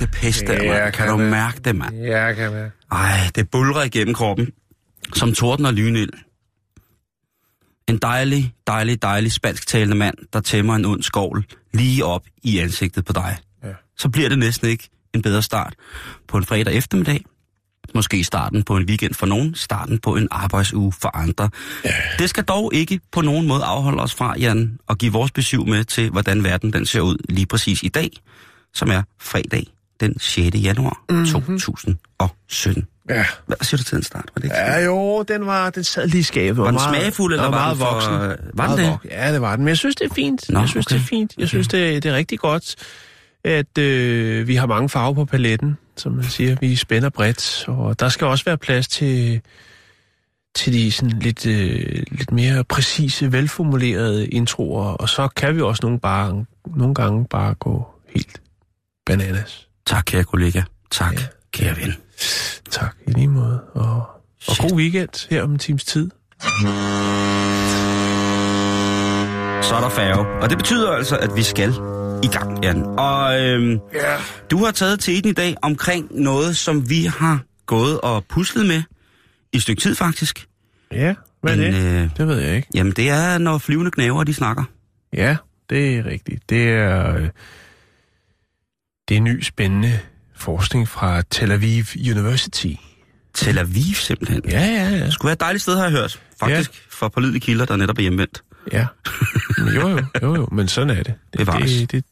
Mærke det pisse der, Ja, jeg Kan kan du mærke- mærke det, mand? Ja, jeg kan være. Ej, det bulrer igennem kroppen. Som torden og lynild. En dejlig, dejlig, dejlig spansktalende mand, der tæmmer en ond skovl lige op i ansigtet på dig. Ja. Så bliver det næsten ikke en bedre start på en fredag eftermiddag. Måske starten på en weekend for nogen, starten på en arbejdsuge for andre. Ja. Det skal dog ikke på nogen måde afholde os fra, Jan, at give vores besøg med til, hvordan verden den ser ud lige præcis i dag, som er fredag den 6. januar Mhm. mm-hmm. 2017. Ja. Hvad siger du til den start? Var det ikke Ja, jo, den var, den sad lige i skabet. Var den meget- smagfuld, eller den var meget den for- voksen? var den Meget det? vok- Ja, det var den. Men jeg synes, det er fint. Nå, jeg synes, okay. det er fint. Jeg synes, det, det er rigtig godt, at øh, vi har mange farver på paletten, som man siger. Vi spænder bredt, og der skal også være plads til, til de sådan lidt, øh, lidt mere præcise, velformulerede introer, og så kan vi også nogle, bare, nogle gange bare gå helt bananas. Tak, kære kollega. Tak, Ja. kære ven. Tak, i lige måde. Og, og Shit. god weekend her om en times tid. Så er der færge. Og det betyder altså, at vi skal i gang, Jan. Og øhm, Ja. du har taget til i dag omkring noget, som vi har gået og puslet med i et stykke tid faktisk. Ja, hvad er Men, det? øh, Det ved jeg ikke. Jamen, det er, når flyvende knæver, de snakker. Ja, det er rigtigt. Det er, øh, det er ny spændende forskning fra Tel Aviv University. Tel Aviv simpelthen. Ja, ja, ja. Det skulle være et dejligt sted, har jeg hørt. Faktisk ja. fra pålidelige kilder, der netop er hjemvendt. ja. Jo, jo, jo, jo, men sådan er det. Det, det, det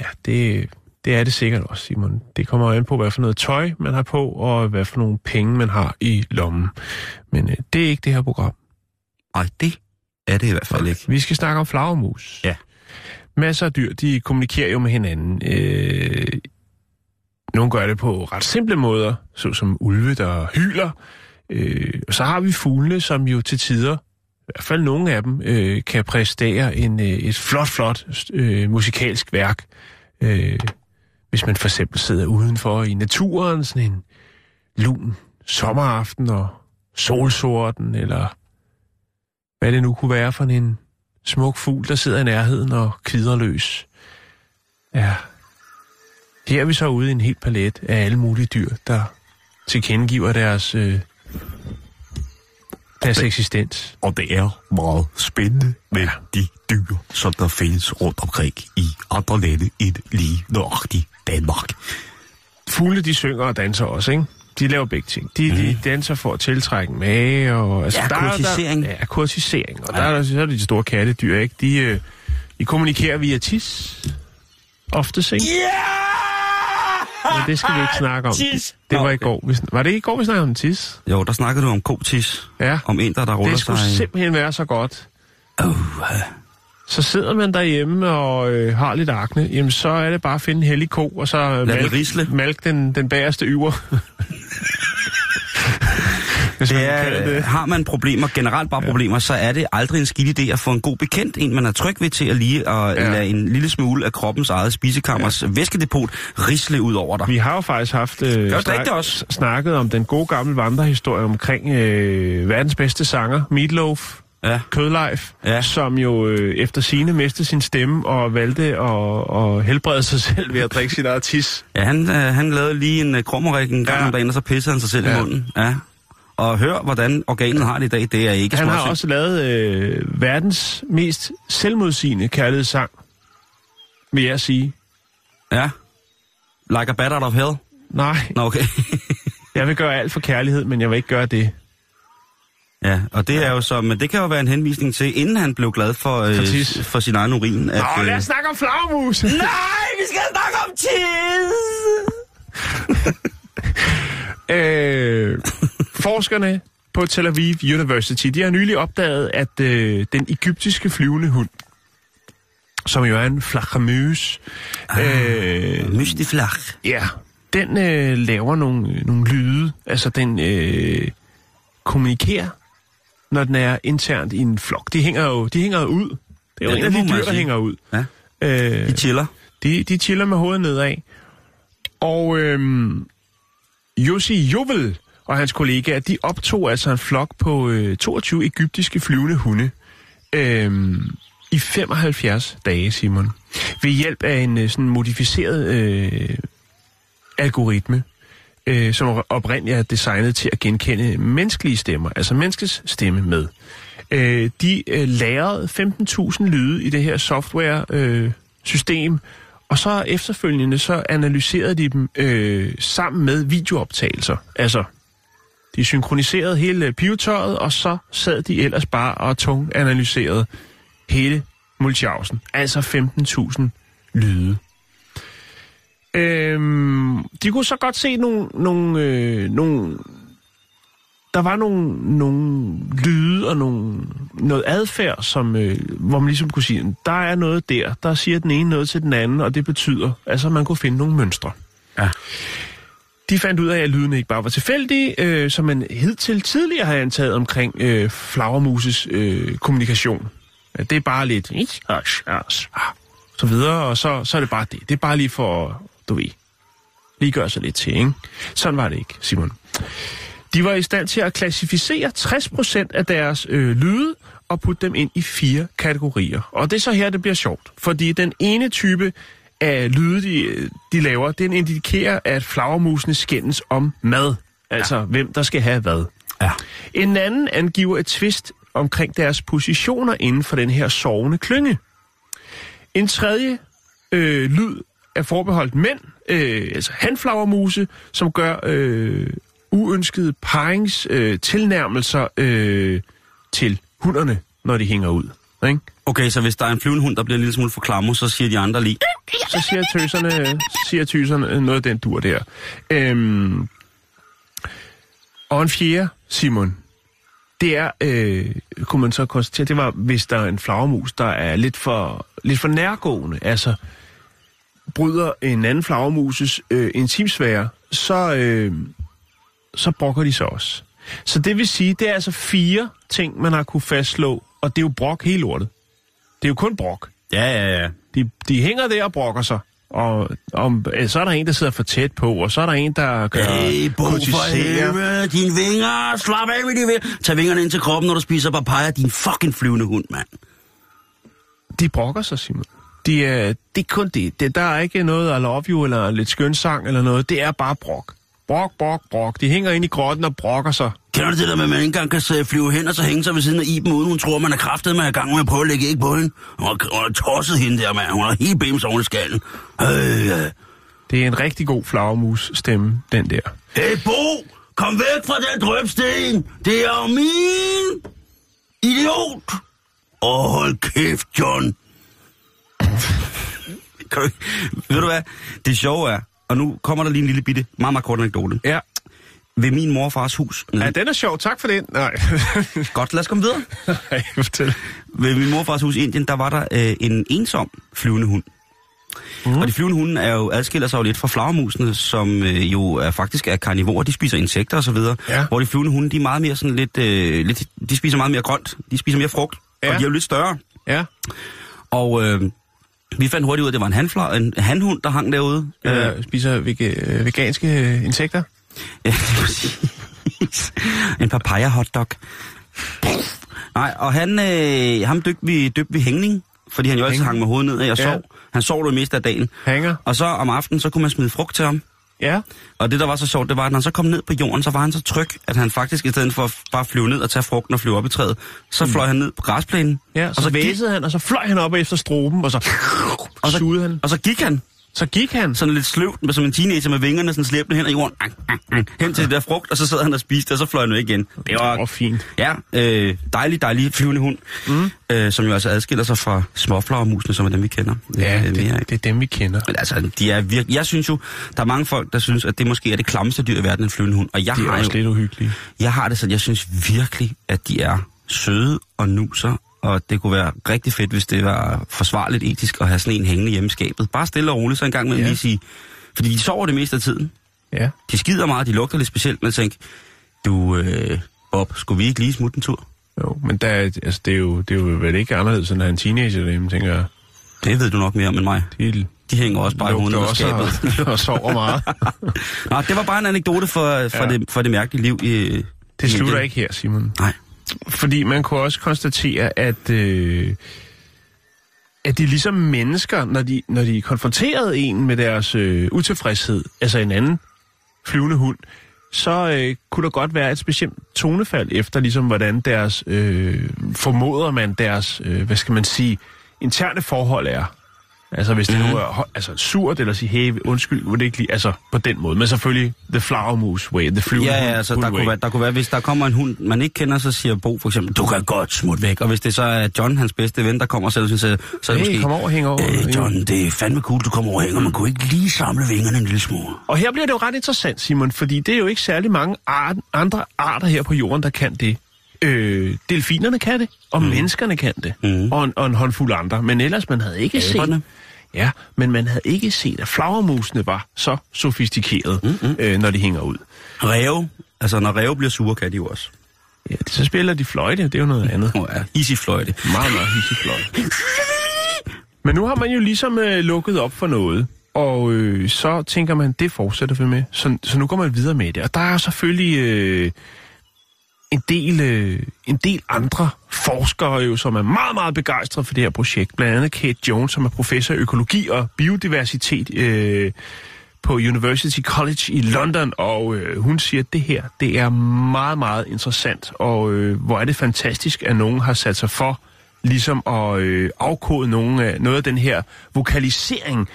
Ja, det, det er det sikkert også, Simon. Det kommer an på, hvad for noget tøj man har på, og hvad for nogle penge man har i lommen. Men øh, det er ikke det her program. Ej, det er det i hvert fald ikke. Vi skal snakke om flagermus. Ja. Masser af dyr, de kommunikerer jo med hinanden. Øh, nogle gør det på ret simple måder, såsom ulve, der hyler. Øh, og så har vi fuglene, som jo til tider, i hvert fald nogle af dem, øh, kan præstere en, øh, et flot, flot øh, musikalsk værk. Øh, hvis man for eksempel sidder udenfor i naturen, sådan en lun sommeraften og solsorten, eller hvad det nu kunne være for en smuk fugl, der sidder i nærheden og kvider løs. Ja. Her er vi så ude i en helt palet af alle mulige dyr, der tilkendegiver deres, øh, deres eksistens. Og det er meget spændende med de dyr, som der findes rundt omkring i andre lande end lige nøjagtigt Danmark. Fugle, de synger og danser også, ikke? De laver begge ting. De, mm. de danser for at tiltrække mage, og... Altså, Ja, der er- kurtisering. Der, ja, kurtisering. Og der er, så er det de store kattedyr, ikke? De, øh, de kommunikerer via tis. Ofte, ikke? Ja! Men det skal vi ikke snakke om. Tis. Det var i går. Vi Var det ikke i går, vi snakkede om tis? Jo, der snakkede du om kotis. Ja. Om en, der, der ruller Det skulle sig. simpelthen være så godt. Uh, Så sidder man derhjemme og øh, har lidt akne, jamen så er det bare at finde en hellig ko, og så den malk, risle. malk den, den bagerste yver. Hvis det man kalde er, det. har man problemer, generelt bare problemer, så er det aldrig en skidt idé at få en god bekendt, en man er tryg ved til at lige at Ja. ja. lade en lille smule af kroppens eget spisekammers ja. væskedepot risle ud over dig. Vi har jo faktisk haft øh, Gør det ikke også? snakket om den gode gamle vandrehistorie omkring øh, verdens bedste sanger, Meatloaf, Ja. Kødleif, Ja. som jo øh, efter sine mistede sin stemme og valgte at, at helbrede sig selv ved at drikke sit eget tis. Ja, han, øh, han lavede lige en øh, krummerik en gang Ja. om dagen, og så pissede han sig selv ja. I munden. Ja. Og hør, hvordan organet har det i dag. Det er ikke Han har også lavet øh, verdens mest selvmodsigende kærlighedssang, vil jeg sige. Ja. Like a bat out of hell. Nej, Nå, okay. jeg vil gøre alt for kærlighed, men jeg vil ikke gøre det. Ja, og det er jo så, men det kan jo være en henvisning til, inden han blev glad for, øh, For sin egen urin. At, Nå, lad øh, os snakke om flagmus! Nej, vi skal snakke om tis! øh, forskerne på Tel Aviv University, de har nylig opdaget, at øh, den egyptiske flyvende hund, som jo er en flagermus, øh, Mystiflag. ja, den øh, laver nogle, nogle lyde. Altså, den øh, kommunikerer, når den er internt i en flok. De hænger jo, de hænger jo ud. Det er jo Ja, en af de dyr, der hænger ud. Ja, Øh, de chiller. de, de chiller med hovedet nedad. Og øhm, Jussi Jovel og hans kollegaer, de optog altså en flok på øh, 22 egyptiske flyvende hunde øhm, i 75 dage, Simon. Ved hjælp af en øh, sådan modificeret øh, algoritme, øh, som oprindeligt er designet til at genkende menneskelige stemmer, altså menneskets stemme med. Øh, de øh, lærede 15.000 lyde i det her software-system, øh, og så efterfølgende så analyserede de dem øh, sammen med videooptagelser. Altså, de synkroniserede hele pivetøjet, og så sad de ellers bare og tung analyserede hele multiausen. Altså 15.000 lyde. Øhm, de kunne så godt se nogle, nogle, øh, nogle der var nogle, nogle lyde og nogle, noget adfærd, som, øh, hvor man ligesom kunne sige, der er noget der, der siger den ene noget til den anden, og det betyder, altså man kunne finde nogle mønstre. Ja. De fandt ud af, at lydene ikke bare var tilfældige, øh, som man hidtil tidligere har antaget omkring øh, flagermuses øh, kommunikation. Ja, det er bare lidt, så videre, og så, så er det bare det. Det er bare lige for, du ved, lige gøre sig lidt til, ikke? Sådan var det ikke, Simon. De var i stand til at klassificere 60% af deres øh, lyde og putte dem ind i fire kategorier. Og det er så her, det bliver sjovt. Fordi den ene type af lyde, de, de laver, den indikerer, at flagermusene skændes om mad. Altså, ja. hvem der skal have hvad. Ja. En anden angiver et twist omkring deres positioner inden for den her sovende klynge. En tredje øh, lyd er forbeholdt mænd, øh, altså hanflagermuse, som gør øh, uønskede parings øh, tilnærmelser øh, til hunderne, når de hænger ud. Ikke? Okay, så hvis der er en flyvende hund, der bliver en lille smule for klammer, så siger de andre lige... Så siger tøserne, siger tøserne noget af den dur der. Øhm, og en fjerde, Simon, det er, øh, kunne man så konstatere, det var, hvis der er en flagermus, der er lidt for, lidt for nærgående, altså bryder en anden flagermuses øh, intimsfære, så, øh, så brokker de sig også. Så det vil sige, det er altså fire ting, man har kunne fastslå, og det er jo brok hele lortet. Det er jo kun brok. Ja, ja, ja. De, de hænger der og brokker sig. Og om, øh, så er der en, der sidder for tæt på, og så er der en, der gør Hey, Bo, for helvede, dine vinger, slap af med de vinger. Tag vingerne ind til kroppen, når du spiser papaya, din fucking flyvende hund, mand. De brokker sig, Simon. De er, det er kun det. det. Der er ikke noget I love you, eller lidt skønsang, eller noget. Det er bare brok. Brok, brok, brok. De hænger ind i grotten og brokker sig. Kender du det der med, at man ikke engang kan flyve hen og så hænge sig ved siden af Iben, uden hun tror, man er kraftet med at gang med at prøve at lægge æg på hende? Hun har, hun har tosset hende der, mand. Hun har helt bems oven i skallen. Øh, ja. Det er en rigtig god flagermus stemme, den der. Hey, Bo! Kom væk fra den drøbsten! Det er jo min! Idiot! Åh, hold kæft, John! Kan du, ikke- ved du hvad? Det sjove er, og nu kommer der lige en lille bitte, meget, meget kort anekdote. Ja. Ved min morfars hus. Ja, den er sjov. Tak for den. Nej. Godt, lad os komme videre. Nej, fortæl. Ved min morfars hus i Indien, der var der øh, en ensom flyvende hund. Mm. Og de flyvende hunde er jo, adskiller sig jo lidt fra flagermusene, som øh, jo er, faktisk er karnivorer. De spiser insekter og så videre. Ja. Hvor de flyvende hunde, de er meget mere sådan lidt, øh, lidt... De spiser meget mere grønt. De spiser mere frugt. Ja. Og de er jo lidt større. Ja. Og øh, vi fandt hurtigt ud af, at det var en, hanfla, en hanhund, der hang derude. Øh, Jeg spiser vega- øh, veganske øh, insekter. Ja, præcis. en papaya hotdog. Nej, og han, øh, ham døbte vi, døbte vi hængning, fordi han jo altid hang med hovedet ned og jeg Ja. sov. Han sov det meste af dagen. Hænger. Og så om aftenen, så kunne man smide frugt til ham. Ja. Og det, der var så sjovt, det var, at når han så kom ned på jorden, så var han så tryg, at han faktisk, i stedet for at bare at flyve ned og tage frugten og flyve op i træet, så fløj han ned på græsplænen. Ja, og så, så, så gik, væsede han, og så fløj han op efter stroben, og så, og, sugede så, han. og så gik han Så gik han. Sådan lidt sløvt, med som en teenager med vingerne sådan slæbende hen i jorden. Hen til det der frugt, og så sad han og spiste, og så fløj han igen. Det var Åh, fint. Ja, øh, dejlig, dejlig flyvende hund, mm. øh, som jo altså adskiller sig fra småflagermusene, som er dem, vi kender. Ja, øh, det, mere, det er dem, vi kender. Men altså, de er virkelig... Jeg synes jo, der er mange folk, der synes, at det måske er det klammeste dyr i verden, en flyvende hund. Og jeg De er har også jo, lidt uhyggelige. jeg har det sådan, jeg synes virkelig, at de er søde og nuser, og det kunne være rigtig fedt, hvis det var forsvarligt etisk at have sådan en hængende hjemme i skabet. Bare stille og roligt, så en gang med Ja. lige sige... Fordi de sover det meste af tiden. Ja. De skider meget, de lugter lidt specielt, men jeg du, øh, Bob, skulle vi ikke lige smutte en tur? Jo, men der, er- altså, det, er jo, det er jo vel ikke anderledes, end at en teenager derhjemme, tænker jeg. Det ved du nok mere om end mig. De De hænger også bare i af også skabet. og, og sover meget. Nå, det var bare en anekdote for, for, Ja. det, for det mærkelige liv i... Det i slutter Indien. ikke her, Simon. Nej. Fordi man kunne også konstatere, at, øh, at det er ligesom mennesker, når de, når de konfronterede en med deres øh, utilfredshed, altså en anden flyvende hund, så øh, kunne der godt være et specielt tonefald efter, ligesom hvordan deres, øh, formoder man deres, øh, hvad skal man sige, interne forhold er. Altså hvis det Mhm. nu er ho- altså, surt, eller sige, hey, undskyld, vil det ikke lige, altså på den måde. Men selvfølgelig, the flower moose way, the flyvende Ja, ja, altså der way. kunne, være, der kunne være, hvis der kommer en hund, man ikke kender, så siger Bo for eksempel, du kan godt smutte væk. Og hvis det så er John, hans bedste ven, der kommer og så, så, så er det Hey, måske... kom over og hæng over. Øh, John, det er fandme cool, du kommer over og hænger. Man kunne ikke lige samle vingerne en lille smule. Og her bliver det jo ret interessant, Simon, fordi det er jo ikke særlig mange art, andre arter her på jorden, der kan det. Øh, delfinerne kan det, og mm. menneskerne kan det, Mm. og, en, og en håndfuld andre. Men ellers, man havde ikke set... Ja, men man havde ikke set, at flagermusene var så sofistikerede, mm-hmm. øh, når de hænger ud. Ræve, altså når ræve bliver sure, kan de jo også. Ja, det, så spiller de fløjte, det er jo noget andet. Åh ja, easy fløjte. Meget, meget hissig fløjte. Men nu har man jo ligesom øh, lukket op for noget, og øh, så tænker man, det fortsætter vi med. Så, så nu går man videre med det. Og der er selvfølgelig øh, en, del, øh, en del andre forskere, jo, som er meget, meget begejstrede for det her projekt. Blandt andet Kate Jones, som er professor i økologi og biodiversitet øh, på University College i London, og øh, hun siger, at det her det er meget, meget interessant, og øh, hvor er det fantastisk, at nogen har sat sig for ligesom at øh, afkode nogle af, noget af den her vokalisering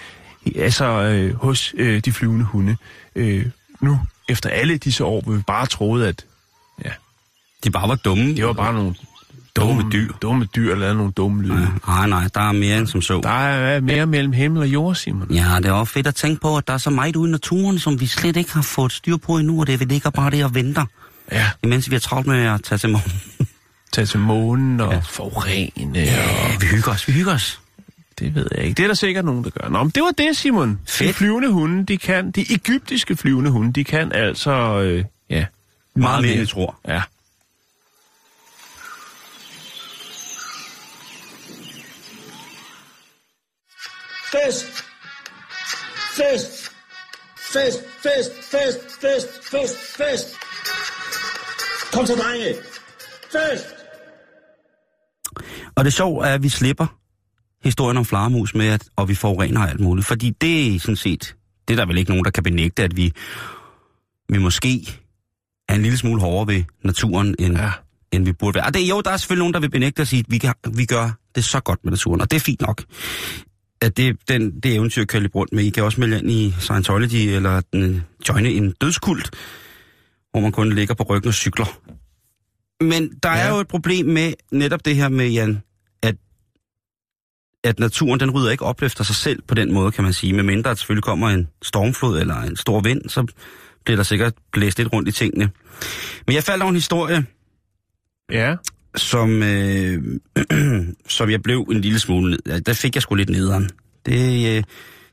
altså øh, hos øh, de flyvende hunde. Øh, nu, efter alle disse år, hvor vi bare troede, at de bare var dumme. det var bare nogle Dumme dyr. dumme dyr, lavede nogle dumme lyde. Ja. Nej, nej, der er mere end som så. Der er mere mellem himmel og jord, Simon. Ja, det er også fedt at tænke på, at der er så meget ude i naturen, som vi slet ikke har fået styr på endnu, og det vi ligger bare der og venter, Ja, imens vi har travlt med at tage til morgen. tage til månen og ja. Ja. forurene, og Ja, vi hygger os, vi hygger os. det ved jeg ikke. Det er der sikkert nogen, der gør. Nå, men det var det, Simon. De Fedt. flyvende hunde, de kan, de egyptiske flyvende hunde, de kan altså, øh, ja, Meget mere, jeg tror. Ja. Fest! Fest! Fest, fest, fest, fest, fest, fest! Kom så, drenge! Fest! Og det sjove er, at vi slipper historien om flagermus med, at, og vi forurener alt muligt. Fordi det er sådan set, det er der vel ikke nogen, der kan benægte, at vi, vi måske er en lille smule hårdere ved naturen, end, Ja. end vi burde være. Og det, jo, der er selvfølgelig nogen, der vil benægte at sige, at vi, kan, vi gør det så godt med naturen, og det er fint nok. At det, den, det eventyr kan lidt rundt med. I kan også melde ind i Scientology, eller den, joine en dødskult, hvor man kun ligger på ryggen og cykler. Men der ja. Ja. er jo et problem med netop det her med, Jan, at, at naturen den rydder ikke op efter sig selv på den måde, kan man sige. Med mindre at selvfølgelig kommer en stormflod eller en stor vind, så bliver der sikkert blæst lidt rundt i tingene. Men jeg faldt over en historie, Ja. Som, øh, som jeg blev en lille smule Der fik jeg sgu lidt nederen. Det, øh,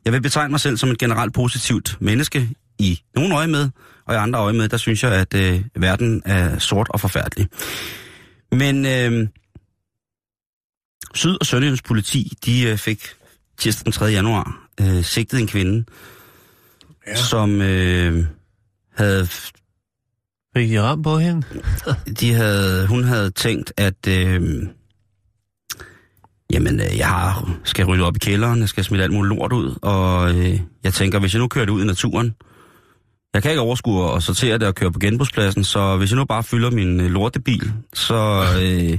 jeg vil betegne mig selv som et generelt positivt menneske i nogle øje med, og i andre øje med, der synes jeg, at øh, verden er sort og forfærdelig. Men øh, Syd- og Sønderjyllands politi, de øh, fik tirsdag den 3. januar øh, sigtet en kvinde, ja. som øh, havde Fik de ramt på hende? de havde, hun havde tænkt, at øh, jamen, øh, jeg har, skal rydde op i kælderen, jeg skal smide alt muligt lort ud, og øh, jeg tænker, hvis jeg nu kører det ud i naturen, jeg kan ikke overskue at sortere det og køre på genbrugspladsen, så hvis jeg nu bare fylder min øh, lortebil, så øh,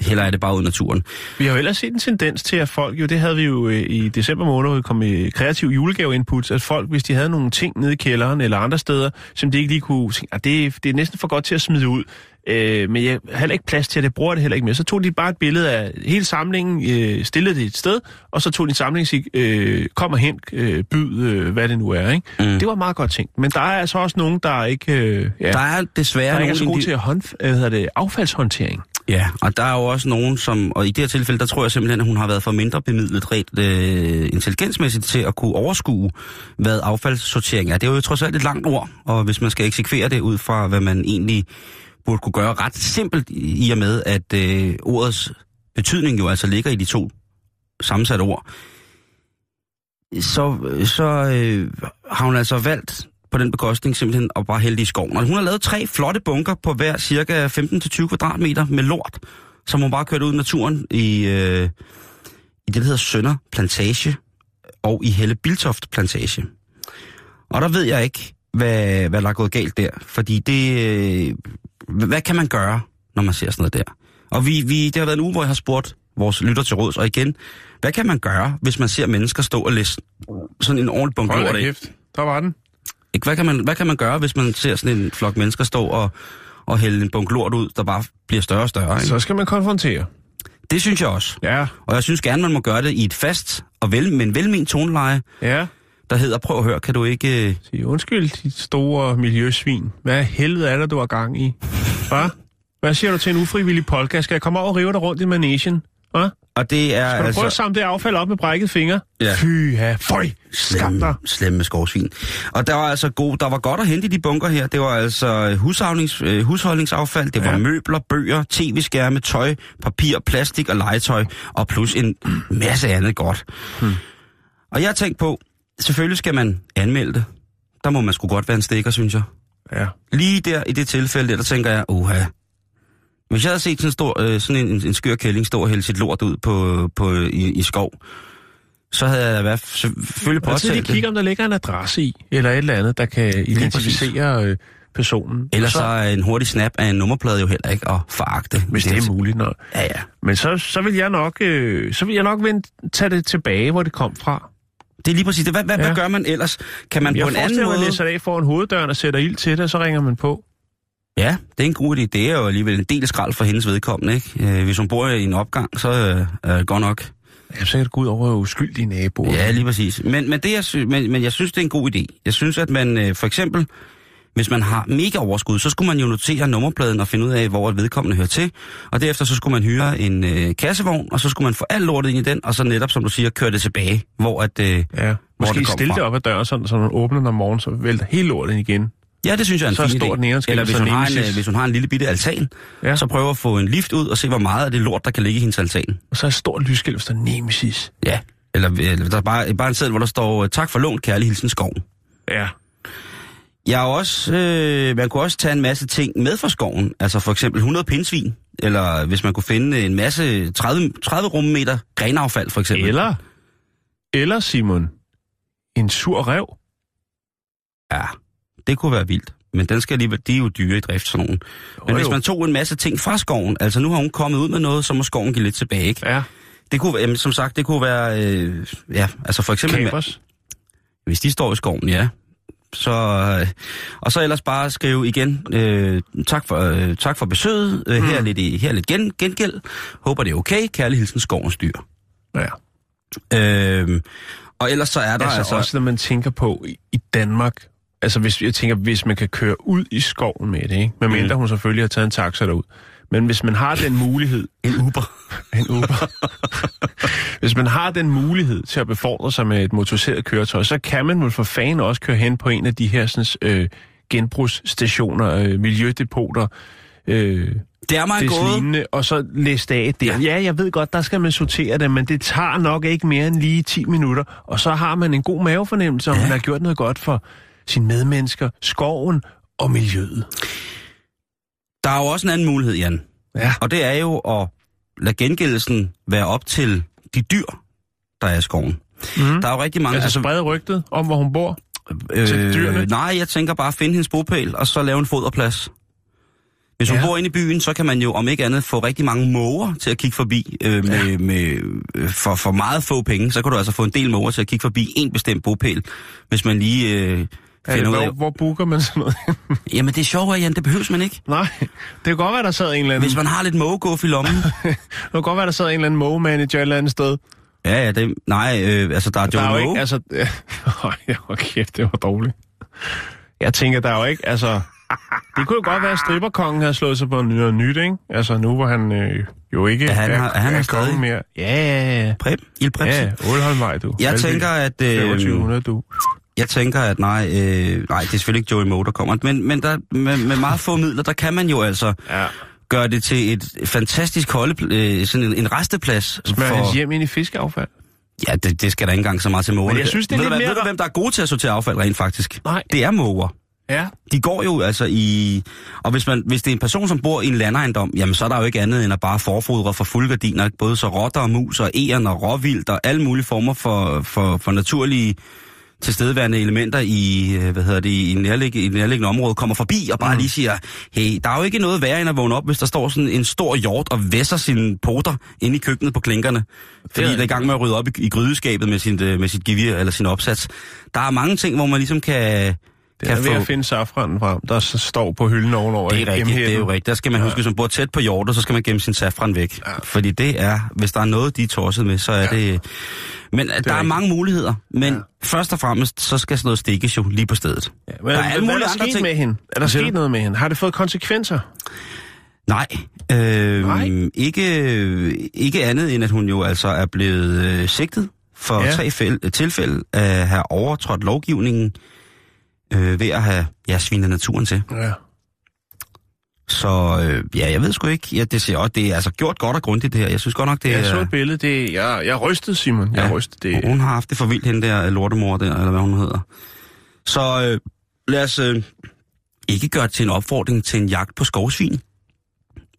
heller er det bare ud i naturen. Vi har jo ellers set en tendens til, at folk, jo det havde vi jo øh, i december måned, hvor vi kom i kreativ julegaveinput, at folk, hvis de havde nogle ting nede i kælderen eller andre steder, som de ikke lige kunne at ah, det, det er næsten for godt til at smide ud, øh, men jeg har heller ikke plads til det bruger det heller ikke mere. Så tog de bare et billede af hele samlingen, øh, stillede det et sted, og så tog de en samling og sige, øh, kom og hent, øh, byd, øh, hvad det nu er. Ikke? Mm. Det var meget godt tænkt. Men der er altså også nogen, der ikke, øh, ja, Der er desværre der ikke er så gode indi- til at hånd, øh, hedder det, affaldshåndtering. Ja, og der er jo også nogen, som, og i det her tilfælde, der tror jeg simpelthen, at hun har været for mindre bemidlet rent øh, intelligensmæssigt til at kunne overskue, hvad affaldssortering er. Det er jo trods alt et langt ord, og hvis man skal eksekvere det ud fra, hvad man egentlig burde kunne gøre ret simpelt i og med, at øh, ordets betydning jo altså ligger i de to sammensatte ord, så, øh, så øh, har hun altså valgt på den bekostning simpelthen at bare hælde i skoven. Og hun har lavet tre flotte bunker på hver cirka 15-20 kvadratmeter med lort, som hun bare kørt ud i naturen i, øh, i det, der hedder Sønder Plantage og i Helle Biltoft Plantage. Og der ved jeg ikke, hvad, hvad der er gået galt der, fordi det... Øh, hvad kan man gøre, når man ser sådan noget der? Og vi, vi, det har været en uge, hvor jeg har spurgt vores lytter til råds, og igen, hvad kan man gøre, hvis man ser mennesker stå og læse sådan en ordentlig bunke lort af? der var den. Ikke? Hvad kan, man, hvad kan man gøre, hvis man ser sådan en flok mennesker stå og, og hælde en bunke lort ud, der bare bliver større og større? Ikke? Så skal man konfrontere. Det synes jeg også. Ja, Og jeg synes gerne, man må gøre det i et fast og vel, men velment toneleje, ja. Der hedder, prøv at høre, kan du ikke... øh, Sig undskyld, dit store miljøsvin. Hvad helvede er der, du har gang i? Hvad? Hvad siger du til en ufrivillig polka? Skal jeg komme over og rive dig rundt i manesien? Hvad? Og det er Skal du altså... prøve at samle det affald op med brækket finger? Ja. Fy, ja, føj, skam dig. slemme, skovsvin. Og der var altså god, der var godt at hente i de bunker her. Det var altså husholdnings, øh, husholdningsaffald, det var Ja. møbler, bøger, tv-skærme, tøj, papir, plastik og legetøj, og plus en masse andet godt. Hmm. Og jeg har tænkt på, selvfølgelig skal man anmelde det. Der må man sgu godt være en stikker, synes jeg. Ja. Lige der i det tilfælde, der, tænker jeg, uha. Hvis jeg havde set sådan en, stor, øh, sådan en, en skør kælling stå og hælde sit lort ud på, på, i, i skov, så havde jeg været selvfølgelig påtalt det. kigge, om der ligger en adresse i, eller et eller andet, der kan identificere øh, personen. Ellers så, så er en hurtig snap af en nummerplade jo heller ikke at foragte. Hvis det er muligt. Når. Ja, ja. Men så, så vil jeg nok, øh, så vil jeg nok vende, tage det tilbage, hvor det kom fra. Det er lige præcis det. Hvad, hvad, Ja. hvad gør man ellers? Kan man Jeg på en anden måde... læser det af foran hoveddøren og sætter ild til det, og så ringer man på. Ja, det er en god idé. Det er jo alligevel en del skrald for hendes vedkommende, ikke? Øh, hvis hun bor i en opgang, så øh, er det godt nok. Ja, så kan det gå ud over uskyldige naboer. Ja, lige præcis. Men, men, det, jeg sy- men, men jeg synes, det er en god idé. Jeg synes, at man øh, for eksempel, hvis man har mega overskud, så skulle man jo notere nummerpladen og finde ud af, hvor et vedkommende hører til. Og derefter så skulle man hyre en øh, kassevogn, og så skulle man få alt lortet ind i den, og så netop, som du siger, køre det tilbage, hvor at... Øh, Ja, måske det stille fra. det op ad døren, sådan, så når man åbner den om morgenen, så vælter hele lortet ind igen. Ja, det synes jeg er en Så fin stor idé. Eller hvis hun, har en, nemesis. øh, hvis hun har en lille bitte altan, Ja. så prøver at få en lift ud og se, hvor meget af det lort, der kan ligge i hendes altan. Og så er et stort lysskilt, hvis der er nemesis. Ja. Eller, eller der er bare, bare en seddel, hvor der står, tak for lån, kærlig hilsen skov. Ja. Jeg har også, øh, man kunne også tage en masse ting med fra skoven. Altså for eksempel 100 pindsvin. Eller hvis man kunne finde en masse 30, 30 rummeter grenaffald for eksempel. Eller, eller Simon, en sur rev. Ja, det kunne være vildt. Men den skal alligevel, de er jo dyre i drift, sådan nogen. Men Jo, hvis man tog en masse ting fra skoven, altså nu har hun kommet ud med noget, så må skoven give lidt tilbage, ikke? Ja, Det kunne, jamen, som sagt, det kunne være, øh, ja, altså for eksempel, kapers. hvis de står i skoven, ja. Så, øh, og så ellers bare skrive igen, øh, tak, for, øh, tak for besøget, øh, her er lidt, i- her er lidt gen, gengæld, håber det er okay, kærlig hilsen skovens dyr. Ja. Øh, og ellers så er der Altså, altså, også når man tænker på i, i Danmark, altså hvis jeg tænker, hvis man kan køre ud i skoven med det, ikke? Medmindre Mm. hun selvfølgelig har taget en taxa derud. Men hvis man har den mulighed, en Uber. en Uber, hvis man har den mulighed til at befordre sig med et motoriseret køretøj, så kan man vel for fanden også køre hen på en af de her sådan, øh, genbrugsstationer, øh, miljødepoter, øh, Det er mig det gået. lignende, og så læse af der. Ja. ja, jeg ved godt, der skal man sortere det, men det tager nok ikke mere end lige 10 minutter, og så har man en god mavefornemmelse, om Ja. man har gjort noget godt for sine medmennesker, skoven og miljøet. Der er jo også en anden mulighed, Jan. Ja. Og det er jo at lade gengældelsen være op til de dyr, der er i skoven. Mm. Der er jo rigtig mange... Altså sprede rygtet om, hvor hun bor. til dyrene? Nej, jeg tænker bare at finde hendes bopæl, og så lave en foderplads. Hvis hun Ja. bor inde i byen, så kan man jo om ikke andet få rigtig mange måger til at kigge forbi øh, med, ja. med, øh, for, for meget få penge. Så kan du altså få en del måger til at kigge forbi en bestemt bopæl, hvis man lige øh, Er det, finder ud af... hvor, hvor booker man sådan noget? Jamen det er sjovt, Jan, det behøves man ikke. Nej, det kan godt være, der sad en eller anden... Hvis man har lidt mågeguff i lommen. Det kan godt være, der sad en eller anden manager et eller andet sted. ja, ja, det, nej, øh, altså der er Der Joe er jo Moe. ikke, altså... Ja, hvor kæft, det var dårligt. Jeg tænker, der er jo ikke, altså... Det kunne jo godt være, at stripperkongen havde slået sig på noget nyt, ikke? Altså nu, hvor han øh, jo ikke Ja, han har- han har er stadig- mere. Ja, ja, ja. Præb, Il Prebsen. Ja, Ålholmvej, du. Jeg Valby. tænker, at... Øh, 2500, du. Jeg tænker, at nej, øh, nej, det er selvfølgelig ikke Joey Moe, der kommer. Men, men der, med, med meget få midler, der kan man jo altså Ja. gøre det til et fantastisk holde, øh, sådan en, en resteplads. Smør hans hjem ind i fiskeaffald. Ja, det, det skal der ikke engang så meget til måger. Men jeg synes, det er ved, lidt hvad- mere- Ved du, hvem der er gode til at sortere affald rent faktisk? Nej. Det er måger. Ja. De går jo altså i... Og hvis, man, hvis det er en person, som bor i en landejendom, jamen så er der jo ikke andet end at bare forfodre for fuldgardiner. Både så rotter og mus og æren og råvildt og alle mulige former for, for, for naturlige tilstedeværende elementer i, øh, hvad hedder det, i nærlig, i nærliggende område kommer forbi og bare mm. lige siger, hey, der er jo ikke noget værre end at vågne op, hvis der står sådan en stor hjort og væsser sine poter inde i køkkenet på klinkerne. Fordi er det er i gang med at rydde op i, i grydeskabet med, sin, øh, med sit gevir eller sin opsats. Der er mange ting, hvor man ligesom kan... Det kan er ved at finde safranen frem, der står på hylden ovenover. det er rigtigt, det er jo rigtigt. Der skal man huske, hvis man bor tæt på hjorter, så skal man gemme sin safran væk. Ja. Fordi det er, hvis der er noget, de er tosset med, så er ja. det... Men det der er rigtigt. mange muligheder. Men ja. først og fremmest, så skal sådan noget stikkes jo lige på stedet. Ja, men Der er alle hvad er der sket ting. med hende? Er der sket noget med hende? Har det fået konsekvenser? Nej, øh, Nej? Ikke, ikke andet end, at hun jo altså er blevet øh, sigtet for Ja. tre fæl- tilfælde af at have overtrådt lovgivningen øh, ved at have ja, svinet naturen til. Ja. Så øh, ja, jeg ved sgu ikke. Ja, det ser også, det er altså gjort godt og grundigt det her. Jeg synes godt nok, det Jeg er... så et billede, det, jeg, jeg rystede, Simon. Jeg Ja. rystede det. Hun har haft det for vildt, hende der lortemor der, eller hvad hun hedder. Så øh, lad os øh, ikke gøre det til en opfordring til en jagt på skovsvin.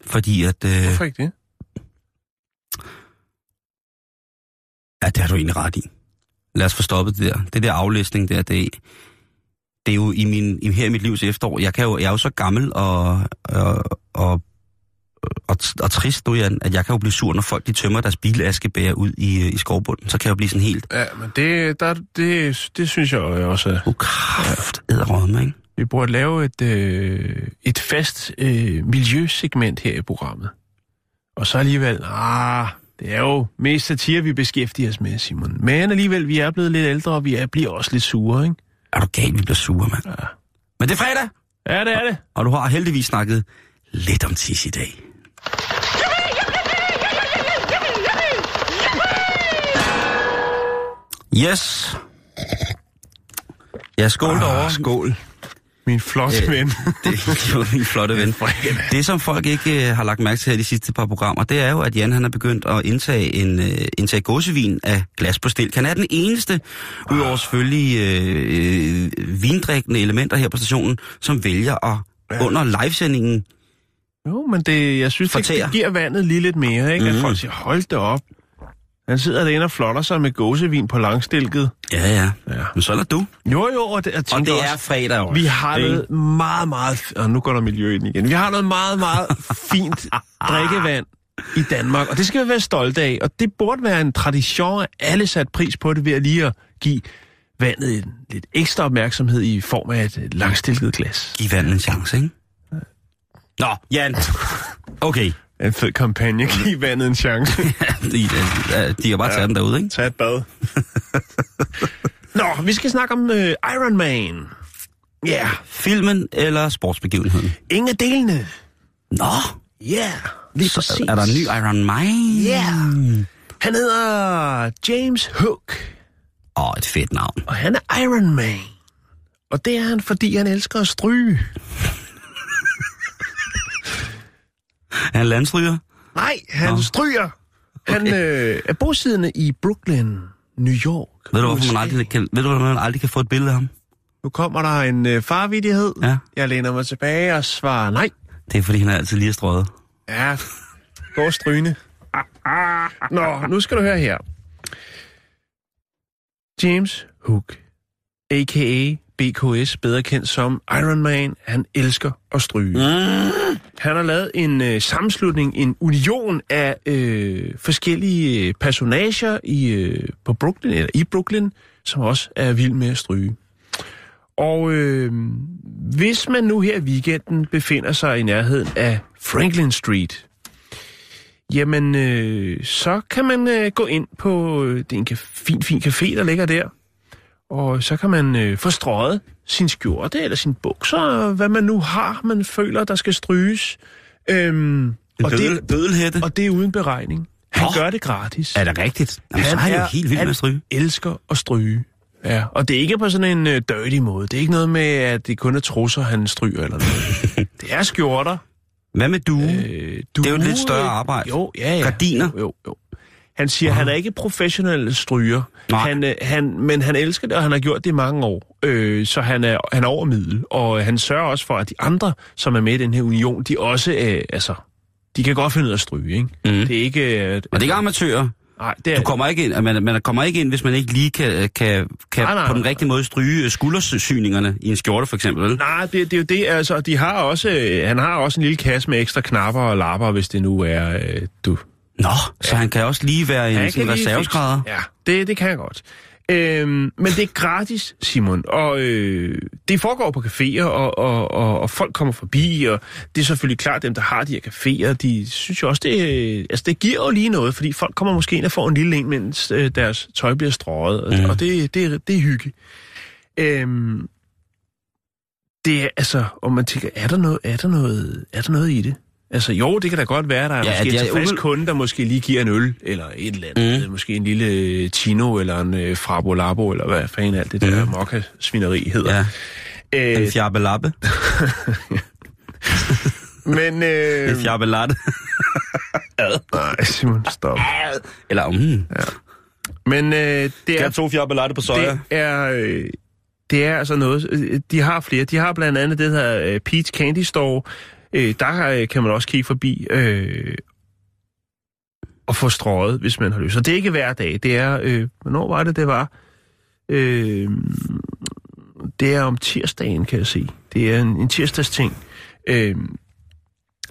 Fordi at... Øh, Hvorfor ikke det? Ja, det har du egentlig ret i. Lad os få stoppet det der. Det der aflæsning der, det, det er jo i min, i, her i mit livs efterår. Jeg, kan jo, jeg er jo så gammel og, og, og, og, og trist nu, Jan, at jeg kan jo blive sur, når folk de tømmer deres bilaskebæger ud i, i skovbunden. Så kan jeg jo blive sådan helt, Ja, men det, der, det, det synes jeg også. er- oh, kraft, æderrødme, ikke? Vi burde lave et, øh, et fast øh, miljøsegment her i programmet. Og så alligevel, ah, det er jo mest satire, vi beskæftiger os med, Simon. Men alligevel, vi er blevet lidt ældre, og vi er, bliver også lidt sure, ikke? Er du galt, vi bliver sure, mand? Ja. Men det er fredag, Ja, det er det. og du har heldigvis snakket lidt om tis i dag. Yes. Ja, skål ah, derovre. skål. Min flotte Øh, ven. Det er min flotte ven. Det, som folk ikke øh, har lagt mærke til her de sidste par programmer, det er jo, at Jan han er begyndt at indtage en øh, indtage gåsevin af glas på stilk. Han er den eneste, udover selvfølgelig øh, øh, vindrikkende elementer her på stationen, som vælger at under livesendingen Jo, men det, jeg synes, det, det giver vandet lige lidt mere, ikke? Mm. At Mhm. folk siger, hold det op. Han sidder derinde og flotter sig med gåsevin på langstilket. Ja, ja. Ja. Men så er du. Jo, jo, og det, jeg Og det er også, fredag også. vi har ikke? noget meget, meget... Og nu går der miljø ind igen. Vi har noget meget, meget fint drikkevand i Danmark, og det skal vi være stolte af. Og det burde være en tradition, at alle sat pris på det ved at lige at give vandet en lidt ekstra opmærksomhed i form af et langstilket glas. Giv vandet en chance, ikke? Nå, Jan. Okay. En fed kampagne. Giv vandet en chance. De, de, de har bare taget den derude, ikke? Tag et bad. Nå, vi skal snakke om uh, Iron Man. Ja, yeah. Filmen eller sportsbegivenheden? ingen af delene. Nå, Ja, yeah. lige så præcis. er der en ny Iron Man? Ja. Han hedder James Hook, Åh, oh, et fedt navn. og han er Iron Man. Og det er han, fordi han elsker at stryge. Er han landstryger? Nej, han Nå. stryger. Han øh, er bosiddende i Brooklyn, New York. Ved du, hvorfor man aldrig kan, ved du, man aldrig kan få et billede af ham? Nu kommer der en øh, farvidighed. Ja. Jeg læner mig tilbage og svarer nej. Det er, fordi han er altid lige strøget. Ja, gå strygende. Nå, nu skal du høre her. James Hook, a.k.a. BKS, bedre kendt som Iron Man, han elsker at stryge. Mm. Han har lavet en øh, sammenslutning, en union af øh, forskellige øh, personager i, øh, på Brooklyn, eller i Brooklyn, som også er vild med at stryge. Og øh, hvis man nu her i weekenden befinder sig i nærheden af Franklin Street, jamen øh, så kan man øh, gå ind på, øh, det er en fin, fin café, der ligger der, og så kan man øh, få strøget sin skjorte eller sin bukser, hvad man nu har, man føler, der skal stryges. Øhm, og, bødel, det, bødelhætte. og det er uden beregning. Han Nå. gør det gratis. Er det rigtigt? Jamen, så er han jo helt vild med at stryge. elsker at stryge. Ja, og det er ikke på sådan en uh, dirty måde. Det er ikke noget med, at det kun er trusser, han stryger eller noget. det er skjorter. Hvad med du? Øh, Det er jo et lidt større arbejde. Jo, ja, ja. Gardiner. Jo, jo, jo. Han siger, at han er ikke professionel stryger, Nej. han, øh, han, men han elsker det, og han har gjort det i mange år. Øh, så han er, han er over middel, og han sørger også for, at de andre, som er med i den her union, de også, øh, altså, de kan godt finde ud af at stryge, ikke? Mm. Det er ikke... Øh, Og det er ikke amatører. nej, det er, Du kommer ikke ind, man, man kommer ikke ind, hvis man ikke lige kan, kan, kan Nej, nej, på den rigtige måde stryge øh, skuldersyningerne i en skjorte, for eksempel. vel? Nej, det, det er jo det, altså, de har også, øh, han har også en lille kasse med ekstra knapper og lapper, hvis det nu er, øh, du... Nå, så han kan også lige være en sådan reserveskrædder. Ja, det, det kan jeg godt. Øhm, men det er gratis, Simon, og øh, det foregår på caféer, og, og, og, og folk kommer forbi, og det er selvfølgelig klart, dem, der har de her caféer, de synes jo også, det, øh, altså, det giver jo lige noget, fordi folk kommer måske ind og får en lille en, mens øh, deres tøj bliver strøget, og, Mhm. og det, det, er- det er hygge. Øhm, det er, altså, om man tænker, er der noget, er der noget, er der noget i det? Altså jo, det kan da godt være, der er Ja, ja, måske er en umiddelbart- kunde, der måske lige giver en øl, eller et eller andet. Mm. Måske en lille Tino, eller en øh, Frabo Labo, eller hvad fanden alt det der Mm. mokka-svineri hedder. Ja, Øh, en fjabbelappe. men... Øh, En fjabbelatte. nej, Simon, stop. Eller, mm, Men øh, det er... har to fjabbelatte på soja. Det er, øh, det er altså noget... øh, De har flere. De har blandt andet det her øh, Peach Candy Store. Øh, der øh, kan man også kigge forbi øh, og få strøget, hvis man har lyst. Så det er ikke hver dag. Det er... Øh, hvornår var det, det var? Øh, det er om tirsdagen, kan jeg se. Det er en, en tirsdagsting. Øh,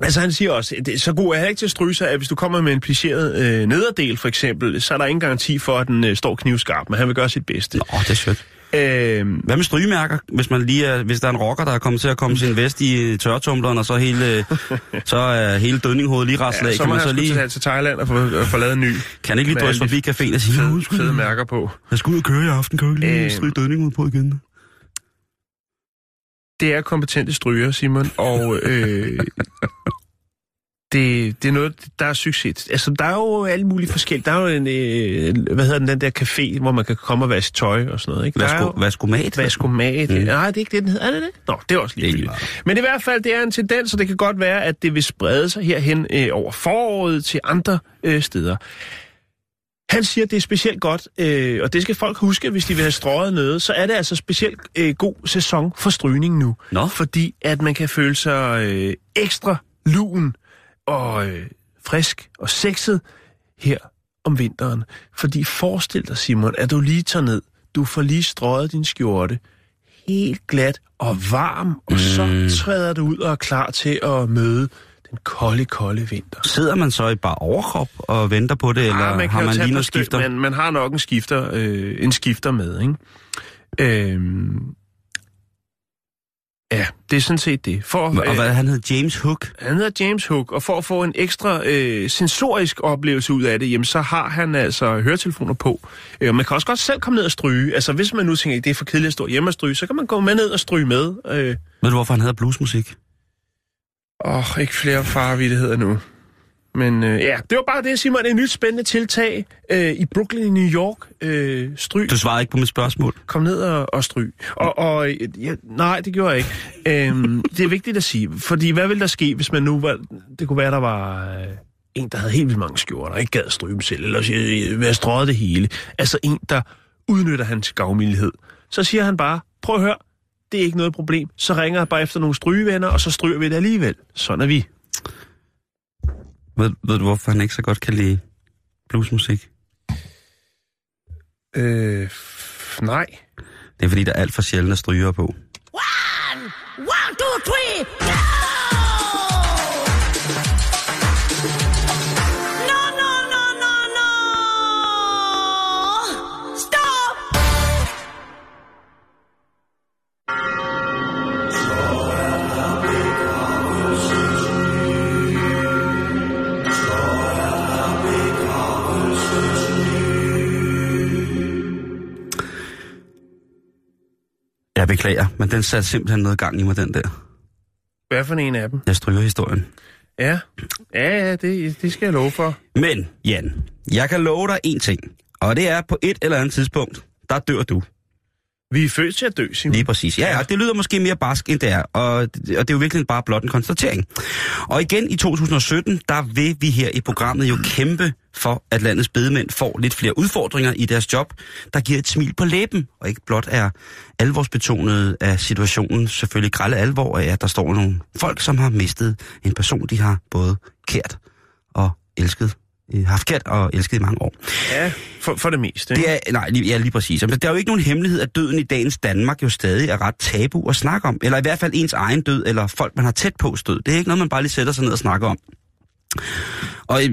Altså han siger også, det, så god er jeg ikke til at stryge sig, at hvis du kommer med en plicheret øh, nederdel for eksempel, så er der ingen garanti for, at den øh, står knivskarp, men han vil gøre sit bedste. Åh, det er sødt. Øh, Hvad med strygemærker? Hvis, man lige er, hvis der er en rocker, der er kommet til at komme sin vest i tørretumbleren, og så hele, så er hele dønninghovedet lige raslet ja, af, så kan man så lige... til Thailand og få, få lavet en ny Kan ikke lige drøse forbi caféen og sige, fede, "Undskyld, fede mærker på. jeg skal ud og køre i aften, kan du ikke lige Øh, stryge dødningen på igen? Det er kompetente stryger, Simon, og øh, det, det er noget, der er succes. Altså, der er jo alle mulige forskellige. Der er jo en, øh, hvad hedder den, den der café, hvor man kan komme og vaske tøj og sådan noget, ikke? Vasko, jo- vaskomat? Vaskomat. Mm. Nej, det er ikke det, den hedder. Er det det? Nå, det er også Det er lige lige Men i hvert fald, det er en tendens, og det kan godt være, at det vil sprede sig herhen øh, over foråret til andre øh, steder. Han siger, at det er specielt godt, øh, og det skal folk huske, hvis de vil have strøget noget, så er det altså specielt øh, god sæson for strygning nu. Nå. Fordi at man kan føle sig øh, ekstra lun og øh, frisk og sexet her om vinteren. Fordi forestil dig, Simon, at du lige tager ned, du får lige strøget din skjorte, helt glat og varm, og så træder du ud og er klar til at møde den kolde, kolde vinter. Sidder man så i bare overkrop og venter på det, eller Ah, man kan har man lige noget skifter? Man, man har nok en skifter, øh, en skifter med, ikke? Øhm, ja, det er sådan set det. For, Og øh, hvad han hed? James Hook? han hedder James Hook, og for at få en ekstra øh, sensorisk oplevelse ud af det, jamen, så har han altså høretelefoner på. Øh, man kan også godt selv komme ned og stryge. Altså, hvis man nu tænker, at det er for kedeligt at stå hjemme og stryge, så kan man gå med ned og stryge med. Øh, Ved du, hvorfor han hedder bluesmusik? Åh, oh, ikke flere farvittigheder nu. Men øh, ja, det var bare det, Simon. Et nyt spændende tiltag øh, i Brooklyn i New York. Øh, stryg. Du svarede ikke på mit spørgsmål. Kom ned og, og stryg. Og, og ja, nej, det gjorde jeg ikke. Øhm, det er vigtigt at sige, fordi hvad ville der ske, hvis man nu var... Det kunne være, der var øh, en, der havde helt vildt mange skjorter, og ikke gad dem selv, eller øh, være strøget det hele. Altså en, der udnytter hans gavmildhed. Så siger han bare, prøv at høre, det er ikke noget problem. Så ringer jeg bare efter nogle strygevenner, og så stryger vi det alligevel. Sådan er vi. Ved, ved du, hvorfor han ikke så godt kan lide bluesmusik? Øh, nej. Det er fordi, der er alt for sjældent at stryge på. Beklager, men den satte simpelthen noget gang i mig, den der. Hvad for en af dem? Jeg stryger historien. Ja, ja, ja det, det skal jeg love for. Men, Jan, jeg kan love dig en ting. Og det er på et eller andet tidspunkt, der dør du. Vi er født til at dø, Simon. Lige præcis. Ja, ja, det lyder måske mere barsk, end det er. Og, og det er jo virkelig bare blot en konstatering. Og igen i 2017, der vil vi her i programmet jo kæmpe for, at landets bedemænd får lidt flere udfordringer i deres job, der giver et smil på læben, og ikke blot er alvorsbetonet af situationen, selvfølgelig grælde alvor af, at der står nogle folk, som har mistet en person, de har både kært og elsket øh, haft kært og elsket i mange år. Ja, for, for det meste. ikke? Det er, nej, lige, ja, lige præcis. Men der er jo ikke nogen hemmelighed, at døden i dagens Danmark jo stadig er ret tabu at snakke om. Eller i hvert fald ens egen død, eller folk, man har tæt på død. Det er ikke noget, man bare lige sætter sig ned og snakker om. Og øh,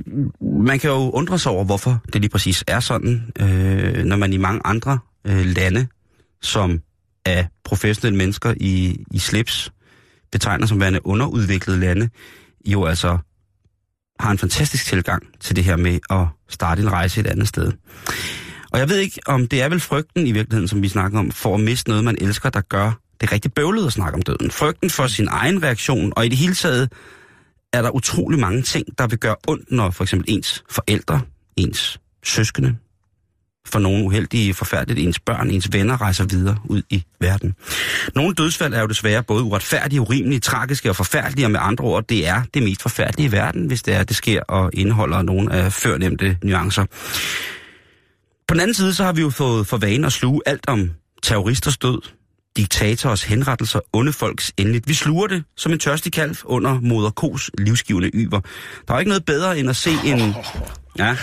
man kan jo undre sig over, hvorfor det lige præcis er sådan, øh, når man i mange andre øh, lande, som er professionelle mennesker i, i slips, betegner som værende underudviklede lande, jo altså har en fantastisk tilgang til det her med at starte en rejse et andet sted. Og jeg ved ikke, om det er vel frygten i virkeligheden, som vi snakker om, for at miste noget, man elsker, der gør det rigtig bøvlet at snakke om døden. Frygten for sin egen reaktion, og i det hele taget er der utrolig mange ting, der vil gøre ondt, når for eksempel ens forældre, ens søskende, for nogle uheldige, forfærdeligt, ens børn, ens venner rejser videre ud i verden. Nogle dødsfald er jo desværre både uretfærdige, urimelige, tragiske og forfærdelige, og med andre ord, det er det mest forfærdelige i verden, hvis det er, det sker og indeholder nogle af førnemte nuancer. På den anden side, så har vi jo fået for vane at sluge alt om terroristers død, diktators henrettelser, onde folks endeligt. Vi sluger det som en tørstig kalv under moder Kos livsgivende yver. Der er ikke noget bedre end at se en... Ja,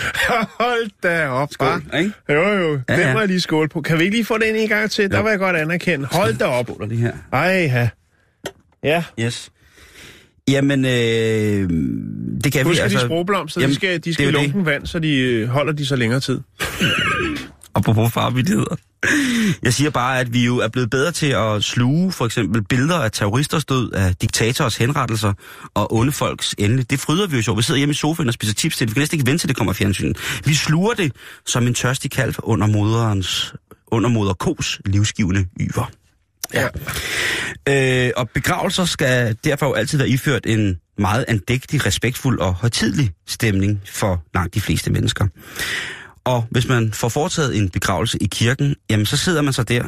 Hold da op, skål, hva'? ikke? Jo, jo. Ja, Den må jeg lige skåle på. Kan vi ikke lige få den en gang til? Der vil jeg godt anerkende. Hold da op. Skål lige her. Ej, ja. Ja. Yes. Jamen, øh, det kan Husk vi altså... de sprogblomster, Jamen, de skal, de det skal i det. lunken vand, så de øh, holder de så længere tid. Apropos farvittigheder. Jeg siger bare, at vi jo er blevet bedre til at sluge for eksempel billeder af terroristers død, af diktators henrettelser og onde folks ende. Det fryder vi jo så. Vi sidder hjemme i sofaen og spiser chips til. Vi kan næsten ikke vente til, det kommer i fjernsynet. Vi sluger det som en tørstig kalv under moderens, under moder Kos livsgivende yver. Ja. Øh, og begravelser skal derfor jo altid være iført en meget andægtig, respektfuld og højtidlig stemning for langt de fleste mennesker. Og hvis man får foretaget en begravelse i kirken, jamen så sidder man så der.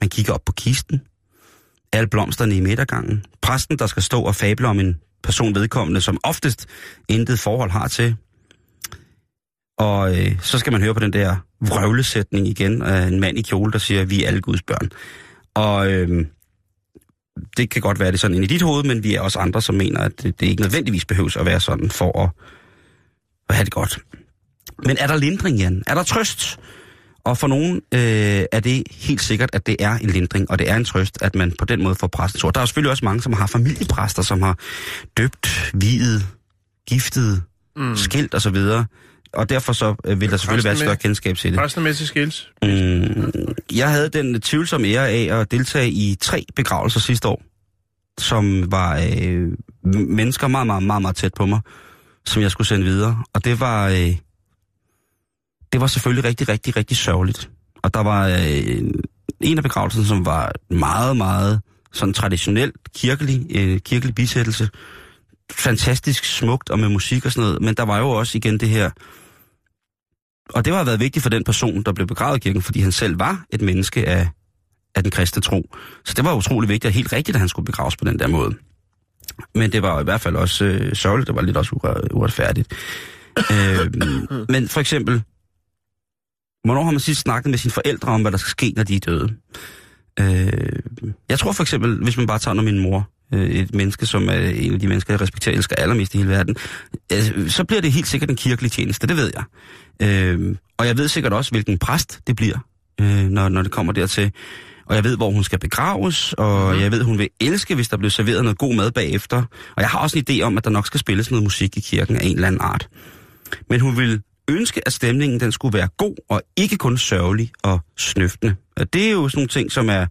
Man kigger op på kisten. Alle blomsterne i midtergangen. Præsten, der skal stå og fable om en person vedkommende, som oftest intet forhold har til. Og øh, så skal man høre på den der vrøvlesætning igen af en mand i kjole, der siger, vi er alle Guds børn. Og øh, det kan godt være det er sådan ind i dit hoved, men vi er også andre, som mener, at det, det ikke nødvendigvis behøves at være sådan for at, at have det godt. Men er der lindring, Jan? Er der trøst? Og for nogen øh, er det helt sikkert, at det er en lindring, og det er en trøst, at man på den måde får præstens ord. Der er selvfølgelig også mange, som har familiepræster, som har døbt, videt, giftet, mm. skilt osv., og derfor så øh, vil der selvfølgelig være et større kendskab til det. Til skils. Mm, jeg havde den tvivlsomme ære af at deltage i tre begravelser sidste år, som var øh, mennesker meget, meget, meget, meget tæt på mig, som jeg skulle sende videre. Og det var, øh, det var selvfølgelig rigtig, rigtig, rigtig sørgeligt. Og der var øh, en af begravelserne, som var meget, meget sådan traditionelt kirkelig, øh, kirkelig bisættelse. Fantastisk smukt og med musik og sådan noget. Men der var jo også igen det her og det har været vigtigt for den person, der blev begravet i kirken, fordi han selv var et menneske af, af den kristne tro. Så det var utrolig vigtigt og helt rigtigt, at han skulle begraves på den der måde. Men det var i hvert fald også øh, sørgeligt, det var lidt også uretfærdigt. øh, men for eksempel, hvornår har man sidst snakket med sine forældre om, hvad der skal ske, når de er døde? Øh, jeg tror for eksempel, hvis man bare tager min mor, øh, et menneske, som er en af de mennesker, jeg respekterer og elsker allermest i hele verden, øh, så bliver det helt sikkert en kirkelig tjeneste, det ved jeg. Øh, og jeg ved sikkert også, hvilken præst det bliver, øh, når, når det kommer dertil. Og jeg ved, hvor hun skal begraves, og mm-hmm. jeg ved, hun vil elske, hvis der bliver serveret noget god mad bagefter. Og jeg har også en idé om, at der nok skal spilles noget musik i kirken af en eller anden art. Men hun vil ønske, at stemningen den skulle være god, og ikke kun sørgelig og snøftende. Og det er jo sådan nogle ting, som er,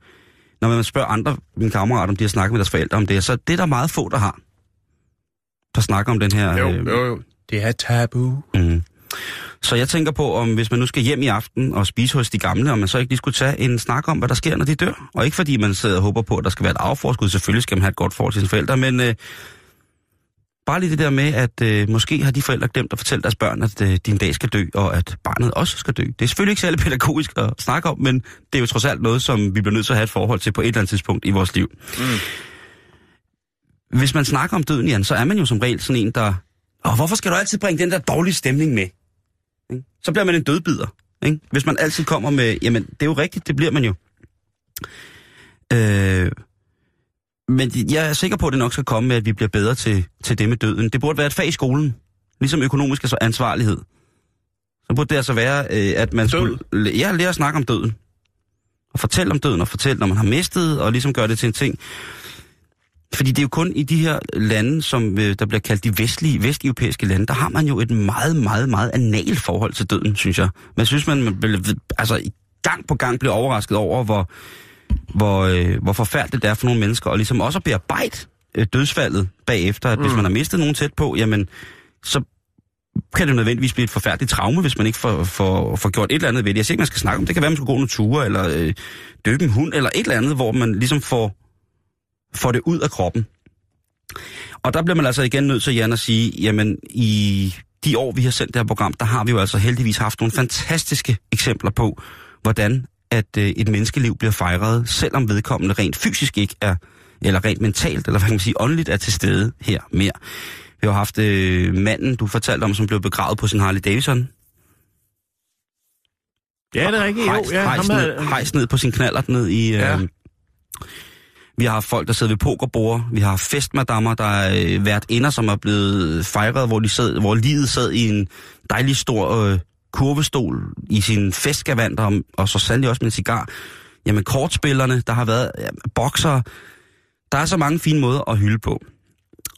når man spørger andre, mine kammerater, om de har snakket med deres forældre om det, så det er der meget få, der har. Der snakker om den her... Jo, øh, jo, jo. Det er tabu. Mm. Så jeg tænker på, om hvis man nu skal hjem i aften og spise hos de gamle, om man så ikke lige skulle tage en snak om, hvad der sker, når de dør. Og ikke fordi man sidder og håber på, at der skal være et afforskud. Selvfølgelig skal man have et godt forhold til sine forældre, men øh, bare lige det der med, at øh, måske har de forældre glemt at fortælle deres børn, at øh, din dag skal dø, og at barnet også skal dø. Det er selvfølgelig ikke særlig pædagogisk at snakke om, men det er jo trods alt noget, som vi bliver nødt til at have et forhold til på et eller andet tidspunkt i vores liv. Mm. Hvis man snakker om døden, Jan, så er man jo som regel sådan en, der... Og hvorfor skal du altid bringe den der dårlige stemning med? Ikke? Så bliver man en dødbider. Ikke? Hvis man altid kommer med... Jamen, det er jo rigtigt, det bliver man jo. Øh, men jeg er sikker på, at det nok skal komme med, at vi bliver bedre til, til det med døden. Det burde være et fag i skolen. Ligesom økonomisk altså ansvarlighed. Så burde det altså være, øh, at man Død? skulle ja, lære at snakke om døden. Og fortælle om døden, og fortælle, når man har mistet, og ligesom gøre det til en ting. Fordi det er jo kun i de her lande, som øh, der bliver kaldt de vestlige, vesteuropæiske lande, der har man jo et meget, meget, meget analt forhold til døden, synes jeg. Jeg synes, man, man altså, gang på gang bliver overrasket over, hvor, hvor, øh, hvor forfærdeligt det er for nogle mennesker, og ligesom også at bearbejde øh, dødsfaldet bagefter, at mm. hvis man har mistet nogen tæt på, jamen, så kan det nødvendigvis blive et forfærdeligt traume, hvis man ikke får, får, får gjort et eller andet ved det. Jeg siger ikke, man skal snakke om det. kan være, man skal gå nogle ture, eller øh, døbe en hund, eller et eller andet, hvor man ligesom får, får det ud af kroppen. Og der bliver man altså igen nødt til, Jan, at sige, jamen i de år, vi har sendt det her program, der har vi jo altså heldigvis haft nogle fantastiske eksempler på, hvordan at øh, et menneskeliv bliver fejret, selvom vedkommende rent fysisk ikke er, eller rent mentalt, eller hvad kan man sige, åndeligt er til stede her mere. Vi har haft øh, manden, du fortalte om, som blev begravet på sin Harley Davidson. Ja, det er rigtigt. Jo, Hejs, ja, hejs, ham ned, hejs ned på sin knallert ned i... Øh, Ja. Vi har haft folk, der sidder ved pokerbord. Vi har festmadammer, der er øh, været inder, som er blevet fejret, hvor, de sad, hvor livet sad i en dejlig stor øh, kurvestol i sin festgavanter, og, og så sandelig også med en cigar. Jamen kortspillerne, der har været ja, bokser. Der er så mange fine måder at hylde på.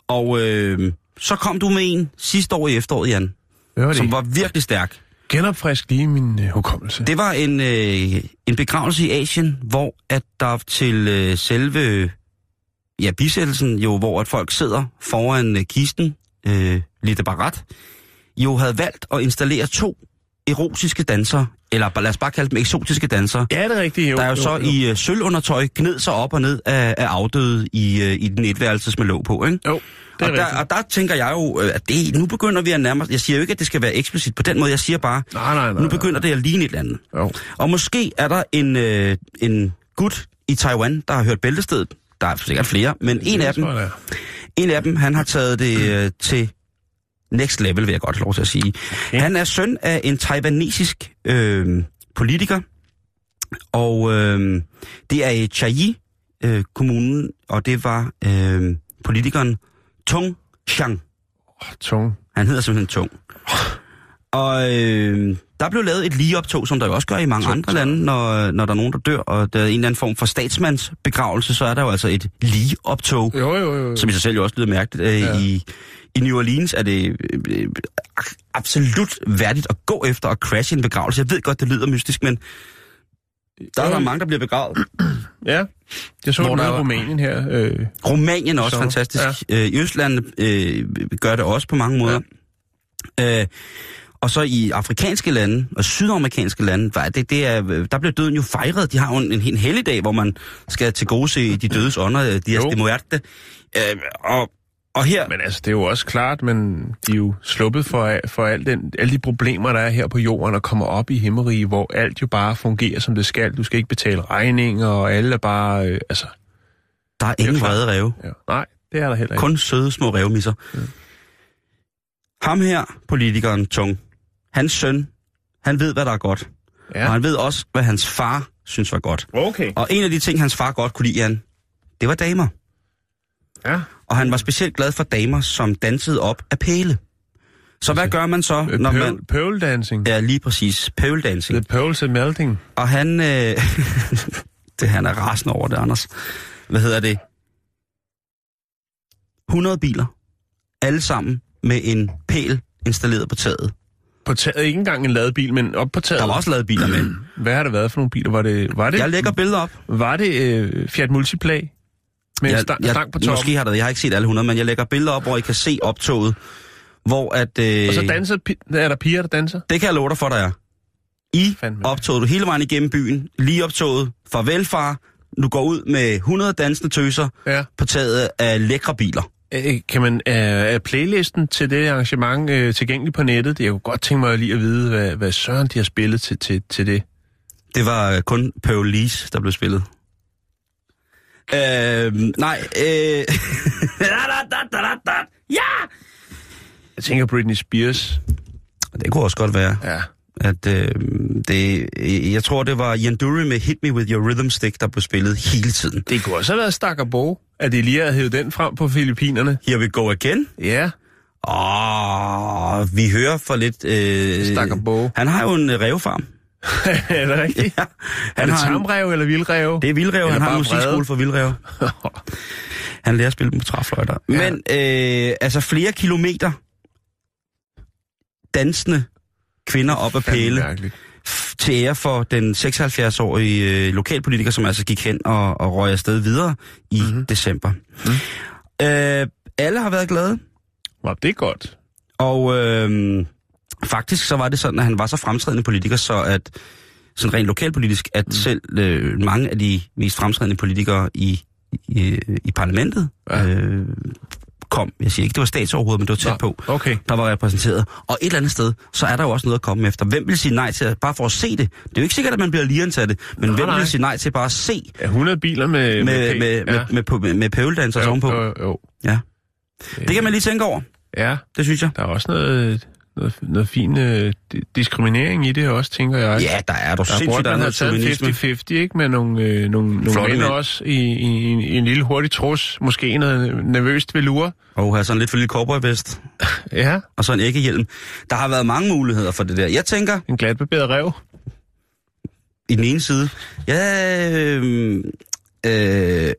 Og øh, så kom du med en sidste år i efteråret, Jan, det? som var virkelig stærk. Genopfrisk lige min øh, hukommelse. Det var en, øh, en begravelse i Asien, hvor at der til øh, selve ja, bisættelsen, jo, hvor at folk sidder foran øh, kisten, øh, lidt barat, jo havde valgt at installere to erotiske dansere, eller lad os bare kalde dem eksotiske dansere, Ja, det er rigtigt. Jo, der er jo så jo. i øh, sølvundertøj gned sig op og ned af, af afdøde i, øh, i den etværelses med låg på, ikke? Jo, det er og, der, rigtigt. og der tænker jeg jo, øh, at det, nu begynder vi at nærme os- Jeg siger jo ikke, at det skal være eksplicit på den måde. Jeg siger bare, Nej, nej, nej. nu begynder det at ligne et eller andet. Jo. Og måske er der en, øh, en gut i Taiwan, der har hørt bæltestedet. Der er sikkert flere, men en af dem, en af dem, han har taget det øh, til next level, vil jeg godt have lov til at sige. Okay. Han er søn af en taiwanesisk øh, politiker, og øh, det er i Chiayi øh, kommunen, og det var øh, politikeren Tung Chang. er. Tung. Han hedder simpelthen Tung. Og øh, der blev lavet et ligeoptog, som der jo også gør i mange andre lande, når, når der er nogen, der dør, og der er en eller anden form for statsmandsbegravelse, så er der jo altså et ligeoptog, Jo, jo, jo. som i sig selv jo også lyder mærkeligt. Øh, Ja. I, I New Orleans er det øh, ak- absolut værdigt at gå efter og crashe en begravelse. Jeg ved godt, det lyder mystisk, men der er der mange, der bliver begravet. Ja, jeg så Hvor der i Rumænien her. Øh, Rumænien er også Så, fantastisk. Ja. Øh, I Østlandet øh, gør det også på mange måder. Ja. Øh, og så i afrikanske lande og sydamerikanske lande, var det, det er, der bliver døden jo fejret. De har jo en, en, helligdag, hvor man skal til gode se de dødes ånder, de Jo. er muerte. Øh, og, og her... men altså, det er jo også klart, men de er jo sluppet for, for alt den, alle de problemer, der er her på jorden, og kommer op i himmerige, hvor alt jo bare fungerer, som det skal. Du skal ikke betale regninger, og alle er bare... Øh, altså, Der er ingen vrede ræve. ja. Nej, det er der heller ikke. Kun søde små revmisser. Ja. Ham her, politikeren Tung, hans søn, han ved, hvad der er godt. Ja. Og han ved også, hvad hans far synes var godt. Okay. Og en af de ting, hans far godt kunne lide, Jan, det var damer. Ja. Og han var specielt glad for damer, som dansede op af pæle. Så hvad gør man så, når man... Pole, pole dancing. Ja, lige præcis. Pole dancing. The poles are melting. Og han... Øh, det han er rasende over det, Anders. Hvad hedder det? 100 biler. Alle sammen med en pæl installeret på taget. På taget, ikke engang en ladebil, men op på taget. Der var også lavet biler med. Hvad har det været for nogle biler? Var det, var det, Jeg lægger billeder op. var det øh, Fiat Multipla? Med en jeg, stang, stang på toppen? Måske har det, jeg har ikke set alle 100, men jeg lægger billeder op, hvor I kan se optoget. Hvor at... Øh, Og så danser, er der piger, der danser? Det kan jeg love dig for, der er. I Fandme. optoget du hele vejen igennem byen, lige optoget, farvel far, du går ud med 100 dansende tøser Ja. på taget af lækre biler. Øh, Kan man, er, er playlisten til det arrangement øh, tilgængelig på nettet? Jeg kunne godt tænke mig lige at vide, hvad, hvad søren de har spillet til, til, til det. Det var øh, kun Police, der blev spillet. Øh, nej, øh... ja! Jeg tænker Britney Spears. Det kunne også godt være, Ja. at øh, det, jeg tror, det var Ian Dury med Hit Me With Your Rhythm Stick, der blev spillet hele tiden. Det kunne også have været Stakker Bo, at de lige havde hævet den frem på Filippinerne. Here we go again. Ja. Åh, vi hører for lidt... Øh, Stakker Bo. Han har jo en øh, revfarm. er det rigtigt? Ja, Er han det har en, tamrev eller vildrev? det er vildrev, han har musikskole for vildrev. Han lærer at spille på træfløjter. Ja. Men øh, altså flere kilometer dansende kvinder op ad Fandme pæle til ære for den 76-årige øh, lokalpolitiker, som altså gik hen og, og røg afsted videre i Mhm. mm-hmm. december. Mm. Øh, alle har været glade. Nå, det er godt. Og øh, faktisk så var det sådan, at han var så fremtrædende politiker, så at sådan rent lokalpolitisk, at mm. selv øh, mange af de mest fremtrædende politikere i, i, i parlamentet Ja. øh, kom. Jeg siger ikke, det var statsoverhovedet, men det var tæt Nå, på, okay. der var repræsenteret. Og et eller andet sted, så er der jo også noget at komme efter. Hvem vil sige nej til, bare for at se det? Det er jo ikke sikkert, at man bliver lige til det, men Nej, hvem nej. vil sige nej til bare at se Ja, 100 biler med... med, med, med, ja. med, med, med, med pøveldansers jo, ovenpå? jo, jo. Ja. Det kan man lige tænke over, Ja, det synes jeg. der er også noget, noget, noget fin øh, di- diskriminering i det også, tænker jeg. Ja, der er Der sindssygt, der er have noget taget feminisme. 50-50, ikke? Med nogle, øh, nogle, nogle Flotte mænd også i, i, i, i en lille hurtig trus. Måske noget nervøst velure. Og har sådan lidt for lille cowboyvest. Ja, og så en æggehjelm. Der har været mange muligheder for det der. Jeg tænker, en glatbarberet rev. i den ene side, ja, øh, øh,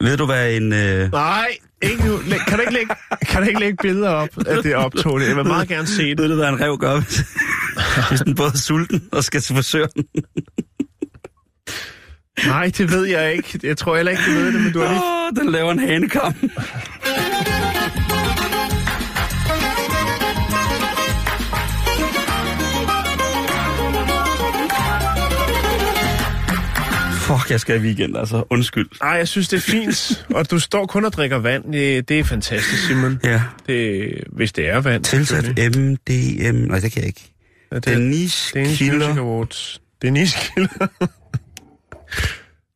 ved du hvad en, øh, Nej, ikke nu. Læg- Kan du ikke lægge, kan du ikke lægge billeder op af det optog? Jeg vil meget gerne se det. ved du hvad en rev gør, hvis, hvis den både er sulten og skal til frisøren? Nej, det ved jeg ikke. Jeg tror heller ikke, du ved det, men du har lige... Åh, oh, den laver en hanekam. Fuck, jeg skal i weekend, altså. Undskyld. Nej, jeg synes, det er fint. Og du står kun og drikker vand. Det, det er fantastisk, Simon. Ja. Det, hvis det er vand. Tilsat. MDM. Nej, det kan jeg ikke. Ja, det, Denise Danish Music. Awards. Denise Kilder.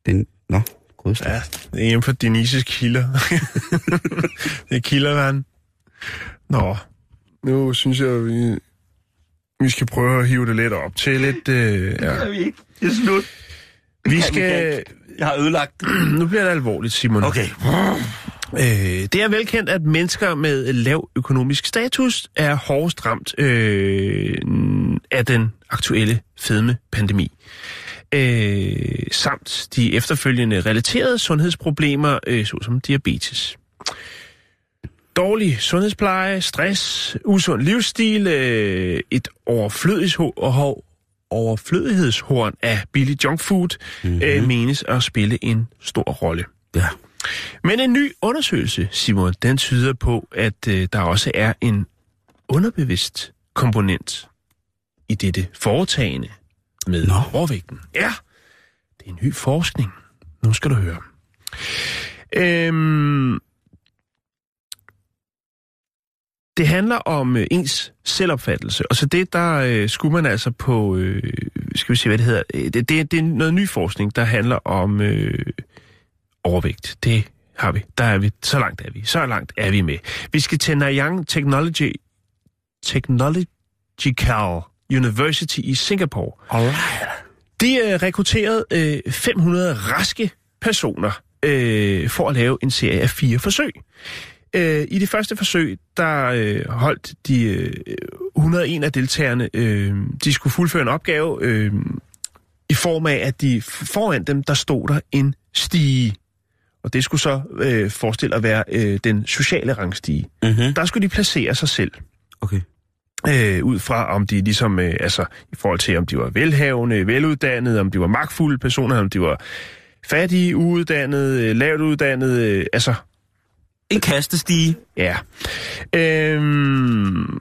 Den... Nå, godstå. Ja, det er hjemme for Denises kilder. det er kildervand. Nå, nu synes jeg, vi, vi skal prøve at hive det lidt op til lidt... Øh, ja. vi ikke. Det er slut. Vi skal... Jeg har ødelagt. Nu bliver det alvorligt, Simon. Okay. Øh, det er velkendt, at mennesker med lav økonomisk status er hårdest ramt øh, af den aktuelle fedmepandemi. Øh, samt de efterfølgende relaterede sundhedsproblemer, øh, såsom diabetes. Dårlig sundhedspleje, stress, usund livsstil, øh, et overflødighedshorn, overflødighedshorn af billig junkfood mm-hmm. øh, menes at spille en stor rolle. Ja. Men en ny undersøgelse, Simon, den tyder på, at øh, der også er en underbevidst komponent i dette foretagende med Nå. overvægten. Ja, det er en ny forskning. Nu skal du høre. Øhm, det handler om øh, ens selvopfattelse, og så det, der øh, skulle man altså på, øh, skal vi se, hvad det hedder, Øh, det, det, det er noget ny forskning, der handler om øh, overvægt. Det har vi. Der er vi. Så langt er vi. Så langt er vi med. Vi skal til Nanyang Technology, Technological University i Singapore. Alright. De øh, rekrutterede øh, 500 raske personer øh, for at lave en serie af fire forsøg. Øh, I det første forsøg, der øh, holdt de øh, 101 af deltagerne, øh, de skulle fuldføre en opgave øh, i form af, at de foran dem, der stod der en stige. Og det skulle så øh, forestille at være øh, den sociale rangstige. Mm-hmm. Der skulle de placere sig selv. Okay. Øh, ud fra om de ligesom, øh, altså i forhold til om de var velhavende, veluddannede, om de var magtfulde personer, om de var fattige, uuddannede, øh, lavt uddannede, øh, altså En kastestige. Ja. Øhm...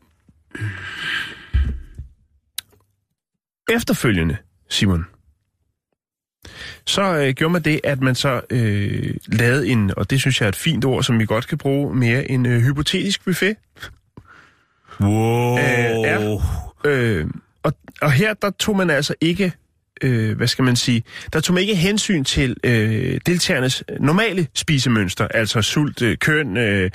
Efterfølgende, Simon, så øh, gjorde man det, at man så øh, lavede en, og det synes jeg er et fint ord, som vi godt kan bruge mere, en øh, hypotetisk buffet. Wow. Øh, ja. Øh, og, og her, der tog man altså ikke, øh, hvad skal man sige, der tog man ikke hensyn til øh, deltagernes normale spisemønster, altså sult, øh, køn, øh,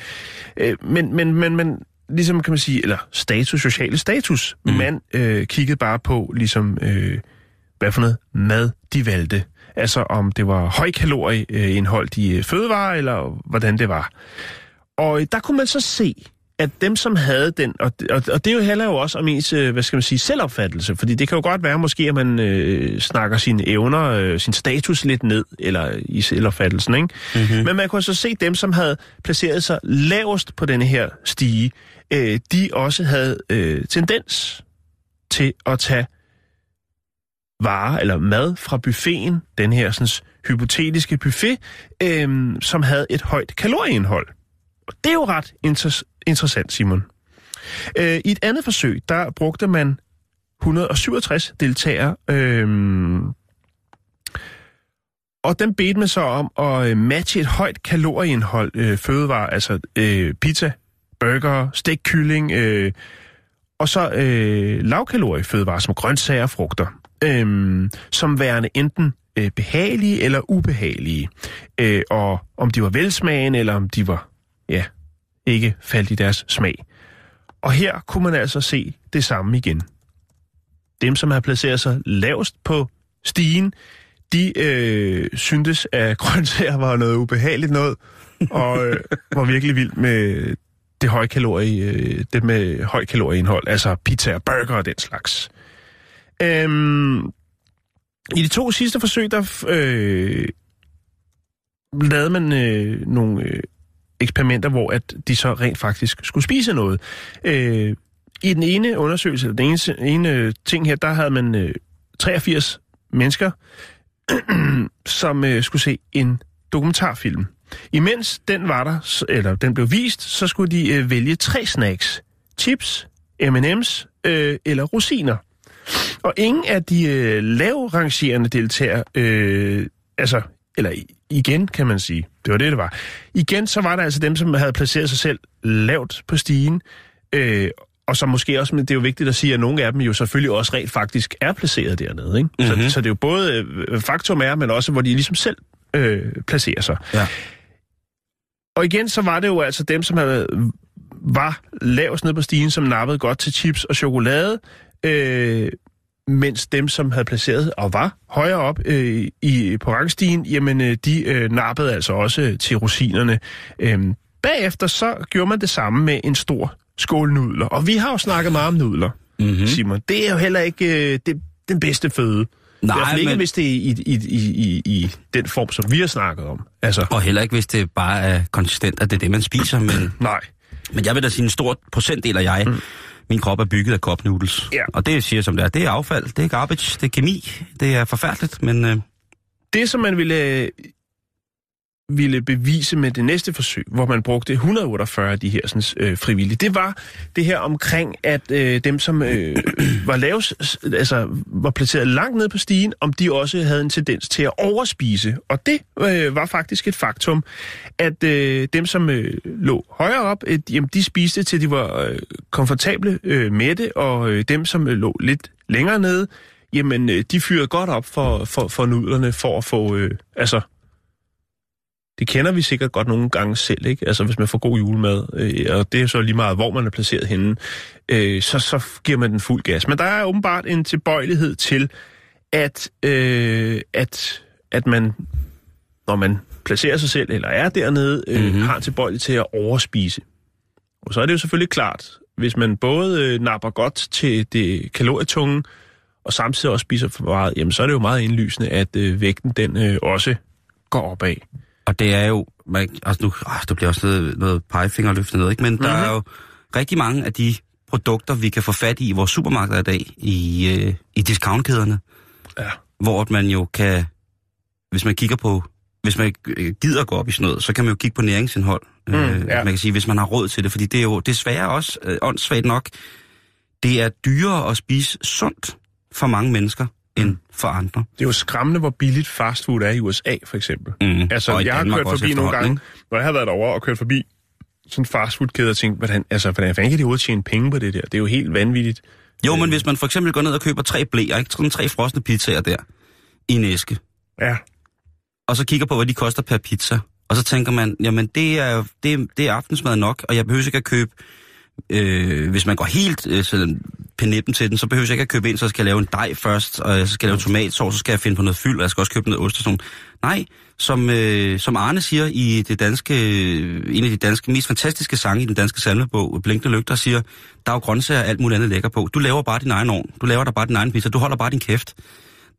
øh, men, men, men, men ligesom kan man sige, eller status, sociale status. Mm. Man øh, kiggede bare på, ligesom, øh, hvad for noget mad de valgte. Altså om det var højkalorieindhold i øh, fødevarer, eller hvordan det var. Og øh, der kunne man så se, at dem, som havde den, og, og, og det jo handler jo også om ens, øh, hvad skal man sige, selvopfattelse, fordi det kan jo godt være måske, at man øh, snakker sine evner, øh, sin status lidt ned, eller i selvopfattelsen, ikke? Mm-hmm. Men man kunne så se dem, som havde placeret sig lavest på denne her stige, øh, de også havde øh, tendens til at tage varer eller mad fra buffeten, den her sådan, hypotetiske buffet, øh, som havde et højt kalorieindhold. Og det er jo ret inter- interessant, Simon. Øh, I et andet forsøg, der brugte man 167 deltagere, øh, og den bedte man så om at øh, matche et højt kalorieindhold øh, fødevarer, altså øh, pizza, burger, stegt kylling, øh, og så øh, lavkalorie fødevarer som grøntsager og frugter, øh, som værende enten øh, behagelige eller ubehagelige, øh, og om de var velsmagende eller om de var, ja, ikke faldt i deres smag. Og her kunne man altså se det samme igen. Dem, som har placeret sig lavest på stigen, de øh, syntes, at grøntsager var noget ubehageligt noget, og øh, var virkelig vild med det høje kalorie, øh, det med høj kalorieindhold, altså pizza og burger og den slags. Øhm, I de to sidste forsøg, der øh, lavede man øh, nogle øh, eksperimenter, hvor at de så rent faktisk skulle spise noget. Øh, I den ene undersøgelse, eller den ene, ene ting her, der havde man øh, 83 mennesker, som øh, skulle se en dokumentarfilm. Imens den var der, eller den blev vist, så skulle de øh, vælge tre snacks. Chips, M&M's øh, eller rosiner. Og ingen af de øh, lavrangerende deltagere, øh, altså, eller igen kan man sige, det var det, det var. Igen så var der altså dem, som havde placeret sig selv lavt på stigen, øh, og så måske også, men det er jo vigtigt at sige, at nogle af dem jo selvfølgelig også rent faktisk er placeret dernede. Ikke? Mm-hmm. Så, så det er jo både øh, faktum er, men også hvor de ligesom selv øh, placerer sig. Ja. Og igen, så var det jo altså dem, som havde, var lavest nede på stigen, som nappede godt til chips og chokolade, øh, mens dem, som havde placeret og var højere op øh, i, på rangstigen, jamen øh, de øh, nappede altså også til rosinerne. Øh, bagefter så gjorde man det samme med en stor skål nudler. Og vi har jo snakket meget om nudler, mm-hmm. Simon. Det er jo heller ikke øh, det, den bedste føde. Nej, I hvert fald ikke, men- hvis det er i, i, i, i, i den form, som vi har snakket om. Altså, Og heller ikke, hvis det bare er konsistent, at det er det, man spiser. Men, nej. men jeg vil da sige, en stor procentdel af jeg, mm. Min krop er bygget af noodles. Ja. Og det siger som det er. Det er affald, det er garbage, det er kemi, det er forfærdeligt, men øh, Det, som man ville, ville bevise med det næste forsøg, hvor man brugte 148 af de her sådan, øh, frivillige, det var det her omkring, at øh, dem, som øh, var lavs, altså var placeret langt ned på stigen, om de også havde en tendens til at overspise. Og det øh, var faktisk et faktum, at øh, dem, som øh, lå højere op, øh, jamen, de spiste til de var øh, komfortable øh, med det, og øh, dem, som øh, lå lidt længere nede, jamen øh, de fyrede godt op for, for, for nudlerne for at få, øh, altså det kender vi sikkert godt nogle gange selv, ikke? Altså hvis man får god julemad, øh, og det er så lige meget, hvor man er placeret henne, øh, så, så giver man den fuld gas. Men der er åbenbart en tilbøjelighed til, at, øh, at, at man, når man placerer sig selv, eller er dernede, øh, Mhm. mm-hmm. har tilbøjelighed til at overspise. Og så er det jo selvfølgelig klart, hvis man både øh, napper godt til det kalorietunge, og samtidig også spiser for meget, jamen så er det jo meget indlysende, at øh, vægten den øh, også går opad. Og det er jo, man, altså nu, ah, det bliver også noget, noget pegefingerløfte noget, ikke? men mm-hmm. der er jo rigtig mange af de produkter, vi kan få fat i i vores supermarkeder i dag, i, øh, i discountkæderne, Ja. hvor man jo kan, hvis man kigger på, hvis man øh, gider gå op i sådan noget, så kan man jo kigge på næringsindhold. Mm, øh, ja. Man kan sige, hvis man har råd til det, fordi det er jo desværre også øh, åndssvagt nok, det er dyrere at spise sundt for mange mennesker end for andre. Det er jo skræmmende, hvor billigt fastfood er i USA, for eksempel. Mm. Altså, Og jeg har Danmark kørt forbi nogle gange, når jeg har været derovre og kørt forbi sådan fastfoodkæde og tænkt, hvordan, altså, hvordan fanden kan de overhovedet tjene penge på det der? Det er jo helt vanvittigt. Jo, Øh. men hvis man for eksempel går ned og køber tre blæer, ikke? Sådan tre frosne pizzaer der, i en æske, Ja. og så kigger på, hvad de koster per pizza, og så tænker man, jamen det er, det, er- det er aftensmad nok, og jeg behøver ikke at købe, øh, hvis man går helt øh, sådan penippen til den, så behøver jeg ikke at købe ind, så skal jeg lave en dej først, og så skal jeg lave tomatsovs, så skal jeg finde på noget fyld, og jeg skal også købe noget ost og sådan. Nej, som, øh, som Arne siger i det danske, øh, en af de danske mest fantastiske sange i den danske salmebog, Blinkende Lygter, siger, der er jo grøntsager og alt muligt andet lækker på. Du laver bare din egen ovn. Du laver der bare din egen pizza. Du holder bare din kæft.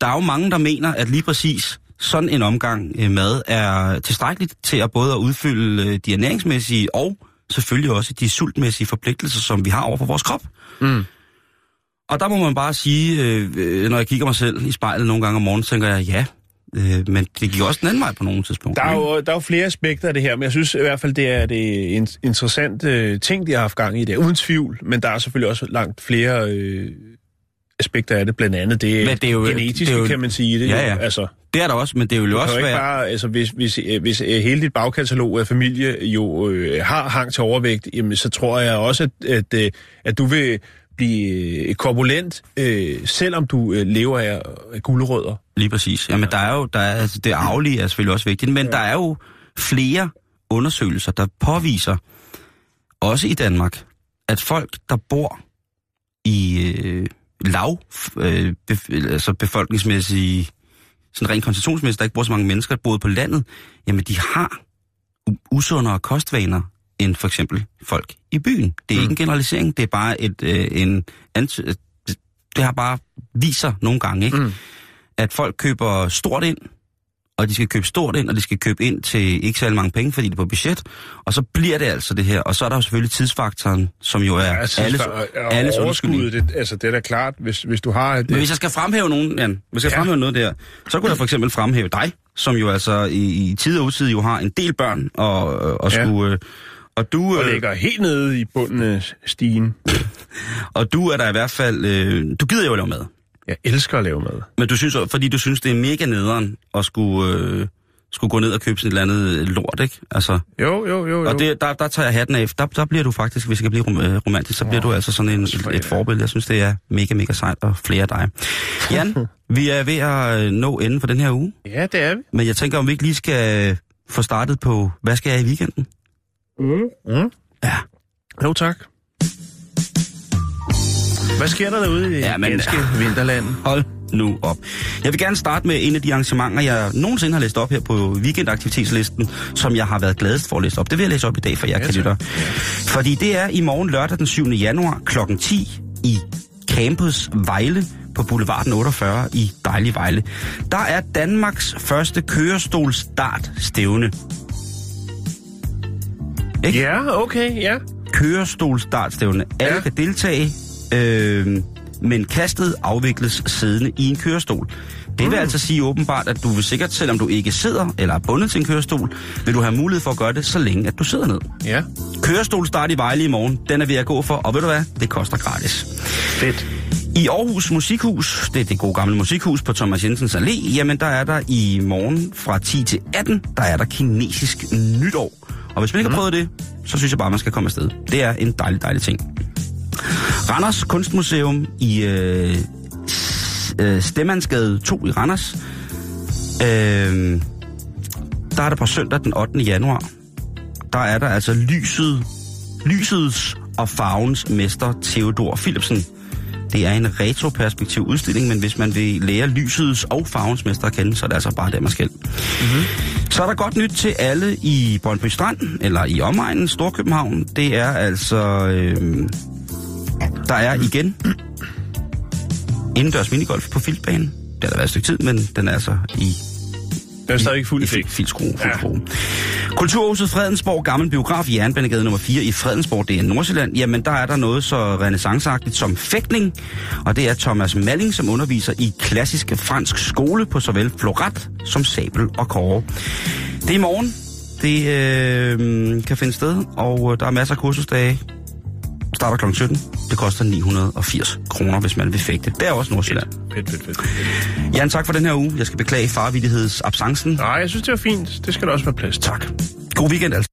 Der er jo mange, der mener, at lige præcis sådan en omgang øh, mad er tilstrækkeligt til at både at udfylde øh, de ernæringsmæssige og selvfølgelig også de sultmæssige forpligtelser, som vi har over for vores krop. Mm. Og der må man bare sige, øh, når jeg kigger mig selv i spejlet nogle gange om morgenen, tænker jeg, ja, øh, men det gik også den anden vej på nogle tidspunkter. Der er, jo, der er jo flere aspekter af det her, men jeg synes i hvert fald, det er det en interessant øh, ting, de har haft gang i det, uden tvivl. Men der er selvfølgelig også langt flere øh, aspekter af det, blandt andet det, Men det er jo- genetiske, det er jo- kan man sige. Det, Ja, ja. Altså, Det er der også, men det vil jo også jo ikke være... bare, altså hvis, hvis, øh, hvis øh, hele dit bagkatalog af familie jo øh, har hang til overvægt, jamen, så tror jeg også, at, at, øh, at du vil blive øh, korpulent, øh, selvom du øh, lever af, af gulerødder. Lige præcis. Jamen, der er jo, der er, altså, det arvelige er selvfølgelig også vigtigt, men ja. der er jo flere undersøgelser, der påviser, også i Danmark, at folk, der bor i øh, lav, øh, bef, altså befolkningsmæssige, sådan rent koncentrationsmæssigt, der ikke bor så mange mennesker, der bor på landet, jamen de har usundere kostvaner end for eksempel folk i byen. Det er mm. ikke en generalisering, det er bare et, øh, en... Ant- det, det har bare viser nogle gange, ikke? Mm. at folk køber stort ind, og de skal købe stort ind, og de skal købe ind til ikke særlig mange penge, fordi det er på budget, og så bliver det altså det her. Og så er der jo selvfølgelig tidsfaktoren, som jo er ja, Altså, alles, og alles undskyldning. det, altså det er da klart, hvis, hvis du har... Et, Men hvis jeg skal fremhæve nogen, Jan, hvis jeg Ja. fremhæve noget der, så kunne jeg for eksempel fremhæve dig, som jo altså i, i tid og utid jo har en del børn, og, og Ja. skulle... Øh, og du, og øh, ligger helt nede i bunden af stigen. og du er der i hvert fald... Øh, du gider jo lave mad. Jeg elsker at lave mad. Men du synes, fordi du synes, det er mega nederen at skulle, øh, skulle gå ned og købe sådan et eller andet lort, ikke? Altså, Jo, jo, jo. jo. og det, der, der tager jeg hatten af. Der, der bliver du faktisk, hvis jeg kan blive rom- øh, romantisk, så bliver Åh, du altså sådan en, et, et forbillede. Jeg synes, det er mega, mega sejt, og flere af dig. Jan, vi er ved at øh, nå enden for den her uge, Ja, det er vi. men jeg tænker, om vi ikke lige skal få startet på, hvad skal jeg i weekenden? Mm. Ja, Jo, tak. Hvad sker der derude i Ja, men- ganske vinterland? hold nu op. Jeg vil gerne starte med en af de arrangementer, jeg nogensinde har læst op her på weekendaktivitetslisten, som jeg har været gladest for at læse op. Det vil jeg læse op i dag for jer, kan lytter. Fordi det er i morgen lørdag den 7. januar kl. 10 i Campus Vejle på Boulevarden 48 i dejlig Vejle. Der er Danmarks første kørestolsstart stævne. Ikke? Ja, okay, ja. kørestolstartstævne. Alle Ja. kan deltage, øh, men kastet afvikles siddende i en kørestol. Det vil mm. altså sige åbenbart, at du vil sikkert, selvom du ikke sidder eller er bundet til en kørestol, vil du have mulighed for at gøre det, så længe at du sidder ned. Ja. Kørestolstart i Vejle i morgen, den er ved at gå for, og ved du hvad, det koster gratis. Fedt. I Aarhus Musikhus, det er det gode gamle musikhus på Thomas Jensens Allé, jamen der er der i morgen fra 10 til 18, der er der kinesisk nytår. Og hvis man ikke har prøvet det, så synes jeg bare, man skal komme afsted. Det er en dejlig, dejlig ting. Randers Kunstmuseum i øh, øh, Stemmansgade 2 i Randers. Øh, der er der på søndag den 8. januar. Der er der altså lyset, lysets og farvens mester Theodor Philipsen. Det er en retroperspektiv udstilling, men hvis man vil lære lysets og farvens mester at kende, så er det altså bare der, man skal. Mm-hmm. Så er der godt nyt til alle i Brøndby Strand, eller i omegnen, Storkøbenhavn. Det er altså... Øh, der er igen indendørs minigolf på Filtbanen. Det har der været et stykke tid, men den er altså i Den er stadig ikke fuld i effekt. filtskrue. Ja. Ja. Kulturhuset Fredensborg, Gammel Biograf, Jernbanegade nummer 4 i Fredensborg, det er Nordsjælland. Jamen, der er der noget så renaissanceagtigt som fægtning, og det er Thomas Malling, som underviser i klassisk fransk skole på såvel floret som sabel og kåre. Det er i morgen. Det øh, kan finde sted, og øh, der er masser af kursusdage. Starter kl. 17. Det koster 980 kroner, hvis man vil fægte. Det er også Nordsjælland. Fedt, fedt, fedt. fedt. Jan, tak for den her uge. Jeg skal beklage farvittighedsabsancen. Nej, jeg synes, det var fint. Det skal der også være plads. Tak. God weekend, altså.